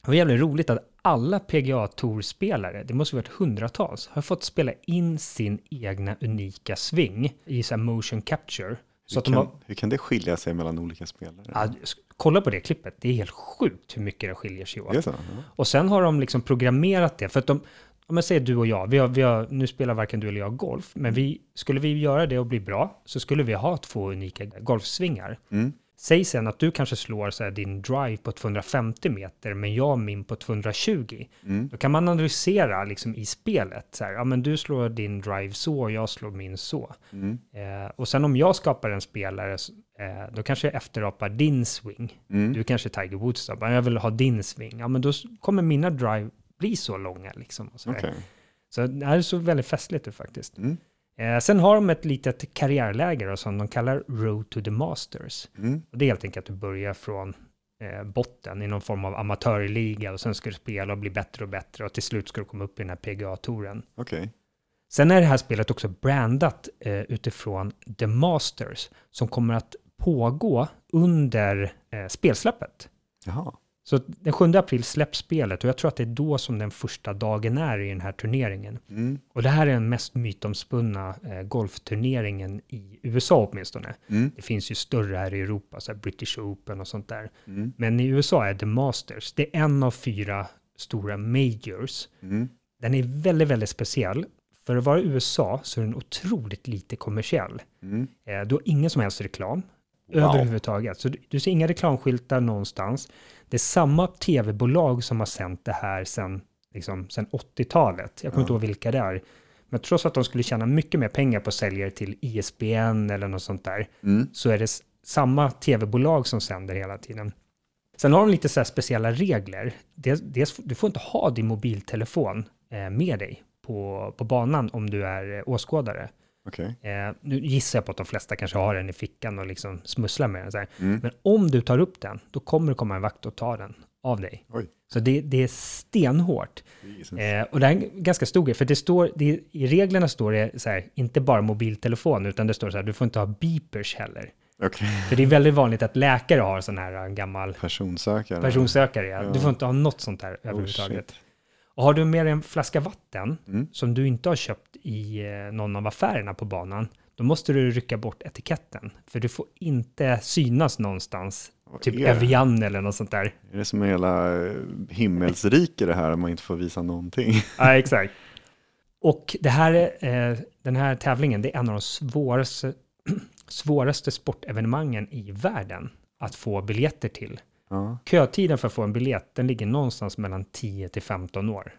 Mm. Det var jävligt roligt att alla PGA Tour-spelare, det måste ha varit hundratals, har fått spela in sin egna unika sving i så motion capture. Så Hur, att de kan, har, hur kan det skilja sig mellan olika spelare? ja, kolla på det klippet, det är helt sjukt hur mycket det skiljer sig åt. Så? Ja. Och sen har de liksom programmerat det, för att de, om jag säger du och jag, vi har, vi har, nu spelar varken du eller jag golf, men vi, skulle vi göra det och bli bra, så skulle vi ha två unika golfsvingar. Mm. Säg sen att du kanske slår så här, din drive på 250 meter, men jag min på 220. Mm. Då kan man analysera liksom, i spelet. Så här, ja, men du slår din drive så, och jag slår min så. Mm. Eh, och sen om jag skapar en spelare, eh, då kanske jag efterapar din swing. Mm. Du kanske är Tiger Woods då, bara, jag vill ha din swing. Ja, men då kommer mina drive bli så långa. Liksom, och så. Okej. så det är så väldigt festligt ut faktiskt. Eh, sen har de ett litet karriärläger som de kallar Road to the Masters. Mm. Och det är helt enkelt att du börjar från eh, botten i någon form av amatörliga och sen ska du spela och bli bättre och bättre och till slut ska du komma upp i den här PGA-touren. Okej. Sen är det här spelet också brandat eh, utifrån The Masters som kommer att pågå under eh, spelsläppet. Jaha. Så den 7 april släpps spelet och jag tror att det är då som den första dagen är i den här turneringen. Mm. Och det här är den mest mytomspunna eh, golfturneringen i USA åtminstone. Mm. Det finns ju större här i Europa, så British Open och sånt där. Mm. Men i USA är The Masters, det är en av fyra stora majors. Mm. Den är väldigt, väldigt speciell. För att vara i USA så är den otroligt lite kommersiell. Mm. Eh, du har ingen som helst reklam Wow. överhuvudtaget. Så du, du ser inga reklamskyltar någonstans. Det är samma tv-bolag som har sänt det här sedan liksom, sen 80-talet. Jag kommer inte Ja. ihåg vilka det är. Men trots att de skulle tjäna mycket mer pengar på säljare till E ISBN eller något sånt där, Mm. så är det samma tv-bolag som sänder hela tiden. Sen har de lite så speciella regler. Dels, dels, du får inte ha din mobiltelefon eh, med dig på, på banan om du är eh, åskådare. Okej. Eh, nu gissar jag på att de flesta kanske har den i fickan och liksom smusslar med den. Så här. Mm. Men om du tar upp den, då kommer det komma en vakt och ta den av dig. Oj. Så det, det är stenhårt. Eh, och det är en ganska stor grej, för det står, det, i reglerna står det så här, inte bara mobiltelefon, utan det står så här, du får inte ha beepers heller. Okej. För det är väldigt vanligt att läkare har sån här eh, gammal Personsökare. personsökare. Ja. Du får inte ha något sånt här Oh, överhuvudtaget. shit. Och har du med dig en flaska vatten Mm. som du inte har köpt i eh, någon av affärerna på banan, då måste du rycka bort etiketten. För du får inte synas någonstans, Vad typ? Evian eller något sånt där. Är det som hela eh, himmelsrike det här, att man inte får visa någonting? Ja, exakt. Och det här, är, eh, den här tävlingen, det är en av de svåraste, svåraste sportevenemangen i världen att få biljetter till. Ja. Kötiden för att få en biljett, den ligger någonstans mellan 10 till 15 år.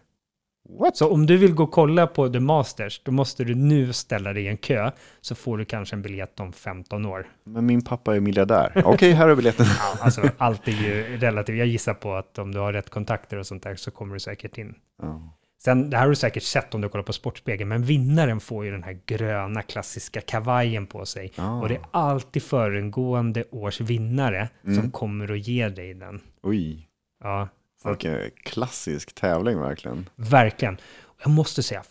What? Så om du vill gå och kolla på The Masters, då måste du nu ställa dig i en kö, så får du kanske en biljett om 15 år. Men min pappa är miljardär. Okej, här är biljetten. Ja, alltså allt är ju relativt. Jag gissar på att om du har rätt kontakter och sånt där så kommer du säkert in. Ja. Sen, det här har du säkert sett om du kollar på Sportspegeln, men vinnaren får ju den här gröna klassiska kavajen på sig. Ah. Och det är alltid föregående års vinnare som Mm. kommer att ge dig den. Oj, Ja, vilken klassisk tävling verkligen. verkligen. Och jag måste säga,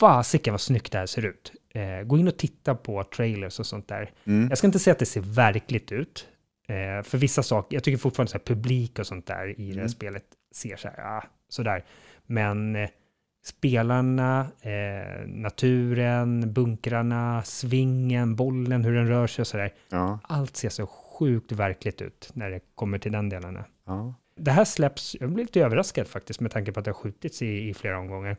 fasiken vad snyggt det här ser ut. Eh, gå in och titta på trailers och sånt där. Mm. Jag ska inte säga att det ser verkligt ut. Eh, för vissa saker, jag tycker fortfarande så här publik och sånt där i det här Mm. spelet ser så här, ja, sådär. Men eh, spelarna, eh, naturen, bunkrarna, svingen, bollen, hur den rör sig och sådär. Ja, Allt ser så sjukt verkligt ut när det kommer till den delen. ja. Det här släpps, jag blev lite överraskad faktiskt med tanke på att det har skjutits i, i flera omgångar.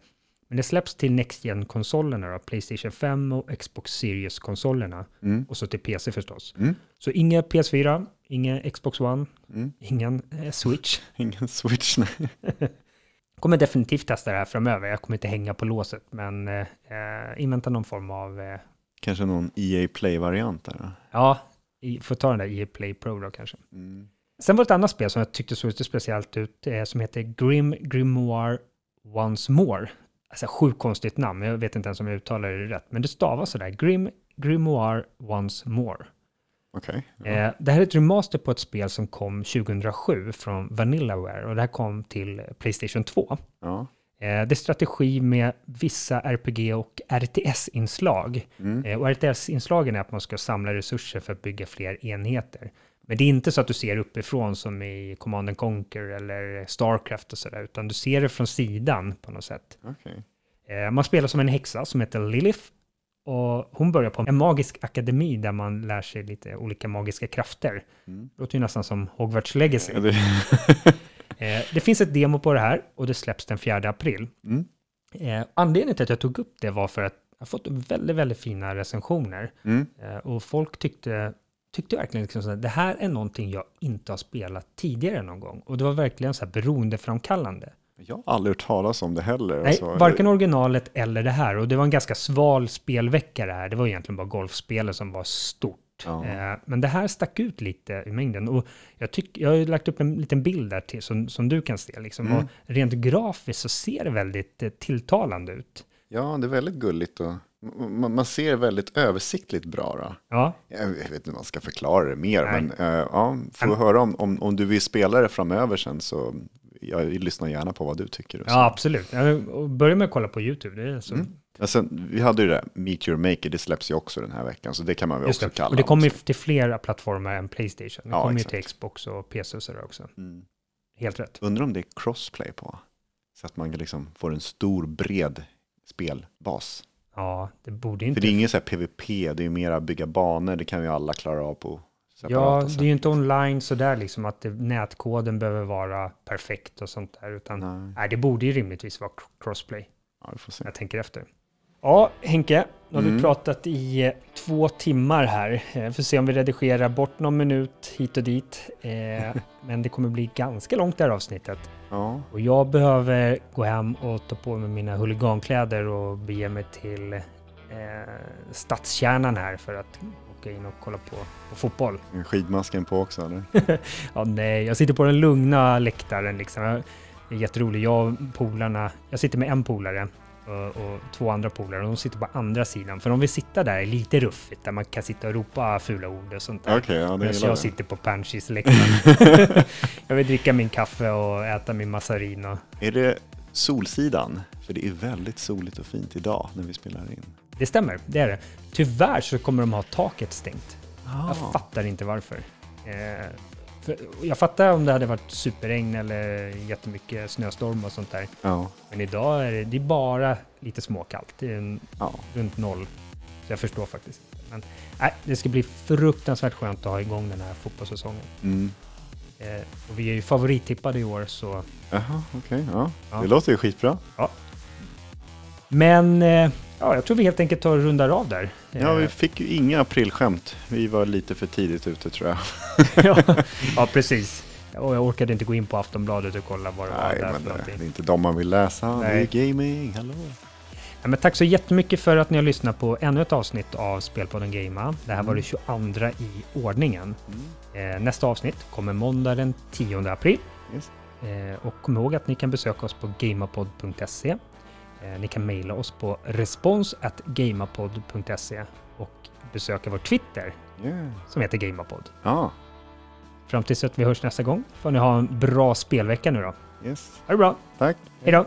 Men det släpps till Next Gen-konsolerna då, Playstation 5 och Xbox Series-konsolerna. Mm. Och så till PC förstås. Mm. Så inga PS4, ingen Xbox One, Mm. ingen eh, Switch. Ingen switch. nej. Kommer definitivt testa det här framöver. Jag kommer inte hänga på låset, men eh, invänta någon form av... Eh, Kanske någon EA Play-variant där. ja, i, får ta den där EA Play Pro då kanske. Mm. Sen var det ett annat spel som jag tyckte såg lite speciellt ut, eh, som heter Grim Grimoire Once More. Alltså sjukt konstigt namn, jag vet inte ens om jag uttalar det rätt, men det stavas sådär. Grim Grimoire Once More. Okej. Ja. Eh, det här är ett remaster på ett spel som kom 2007 från Vanillaware och det här kom till Playstation 2. Ja. Eh, det är strategi med vissa RPG och RTS-inslag. Mm. Eh, och RTS-inslagen är att man ska samla resurser för att bygga fler enheter. Men det är inte så att du ser uppifrån som i Command and Conquer eller Starcraft och sådär, utan du ser det från sidan på något sätt. Eh, man spelar som en häxa som heter Lilith. Och hon börjar på en magisk akademi där man lär sig lite olika magiska krafter. Mm. Det låter ju nästan som Hogwarts Legacy. Ja, det... Eh, det finns ett demo på det här och det släpps den 4 april. mm. Eh, anledningen till att jag tog upp det var för att jag har fått väldigt, väldigt fina recensioner. Mm. Eh, och folk tyckte tyckte verkligen liksom här, det här är någonting jag inte har spelat tidigare någon gång. Och det var verkligen så här beroendeframkallande. Jag har aldrig hört talas om det heller. Nej, alltså. varken originalet eller det här. Och det var en ganska sval spelvecka det här. Det var egentligen bara golfspelet som var stort. Ja. Eh, Men det här stack ut lite i mängden. Och jag, tyck, jag har ju lagt upp en liten bild där till, som, som du kan se. Liksom. Mm. Och rent grafiskt så ser det väldigt eh, tilltalande ut. Ja, det är väldigt gulligt och man, ser väldigt översiktligt bra. Då. Ja, Jag vet inte om man ska förklara det mer, Nej. men uh, ja, får höra om, om, om du vill spela det framöver sen så jag lyssnar gärna på vad du tycker. Ja absolut. Börja med att kolla på YouTube. Det är så, Mm. Sen, vi hade ju det, Meet Your Maker, det släpps ju också den här veckan, så det kan man väl Just också det. kalla. Och det kommer ju till flera plattformar än Playstation. Det Ja, kommer ju till Xbox och PC och sådär också. Mm. Helt rätt. Undrar om det är crossplay på, så att man liksom får en stor, bred spelbas. Ja, det borde För inte... det är inget så här PVP, det är ju mera bygga banor, det kan ju alla klara av på Ja, det är ju inte online sådär liksom att det, nätkoden behöver vara perfekt och sånt där. Utan Nej, nej, det borde ju rimligtvis vara cr- crossplay. ja, vi får se. Jag tänker efter. Ja, Henke, nu har vi Mm. pratat i eh, två timmar här. Eh, Får se om vi redigerar bort någon minut hit och dit. Eh, men det kommer bli ganska långt det här avsnittet. Ja, Och jag behöver gå hem och ta på mig mina huligankläder och bege mig till eh, stadskärnan här för att åka in och kolla på, på fotboll. skidmasken på också eller? Ja, nej, jag sitter på den lugna läktaren liksom. Det är jätteroligt. Jag och polarna, jag sitter med en polare och, och två andra polare och de sitter på andra sidan. För de vill sitta där är lite ruffigt, där man kan sitta och ropa fula ord och sånt där. Okej, ja jag jag. sitter på Panchis-läktaren. jag vill dricka min kaffe och äta min massarin. Och... Är det Solsidan? För det är väldigt soligt och fint idag när vi spelar in. Det stämmer, det är det. Tyvärr så kommer de ha taket stängt. Ah. Jag fattar inte varför. Eh, för jag fattar om det hade varit superregn eller jättemycket snöstorm och sånt där. Ja, Men idag är det, det är bara lite småkallt. Det är en, ja. runt noll. Så jag förstår faktiskt. Men nej, det ska bli fruktansvärt skönt att ha igång den här fotbollssäsongen. Mm. Eh, och vi är ju favorittippade i år så... Jaha, okej. ja. Ja. Det låter ju skitbra. Men eh, ja, jag tror vi helt enkelt tar och rundar av där. Ja, vi Eh, fick ju inga aprilskämt. Vi var lite för tidigt ute tror jag. ja, ja, precis. Och jag orkade inte gå in på Aftonbladet och kolla vad det var där men för det, det är inte de man vill läsa. Nej. Det är gaming, hallå. Ja, men tack så jättemycket för att ni har lyssnat på ännu ett avsnitt av Spelpodden Gamea. Det här var det 22 i ordningen. Mm. Eh, nästa avsnitt kommer måndag den 10 april. Yes. Och kom ihåg att ni kan besöka oss på gamapod.se. Eh, ni kan mejla oss på respons.gamapod.se och besöka vår Twitter Yeah. som heter Gamapod. Ja, Fram tills att vi hörs nästa gång får ni ha en bra spelvecka nu då. yes. Ha det bra! Tack. Hej då!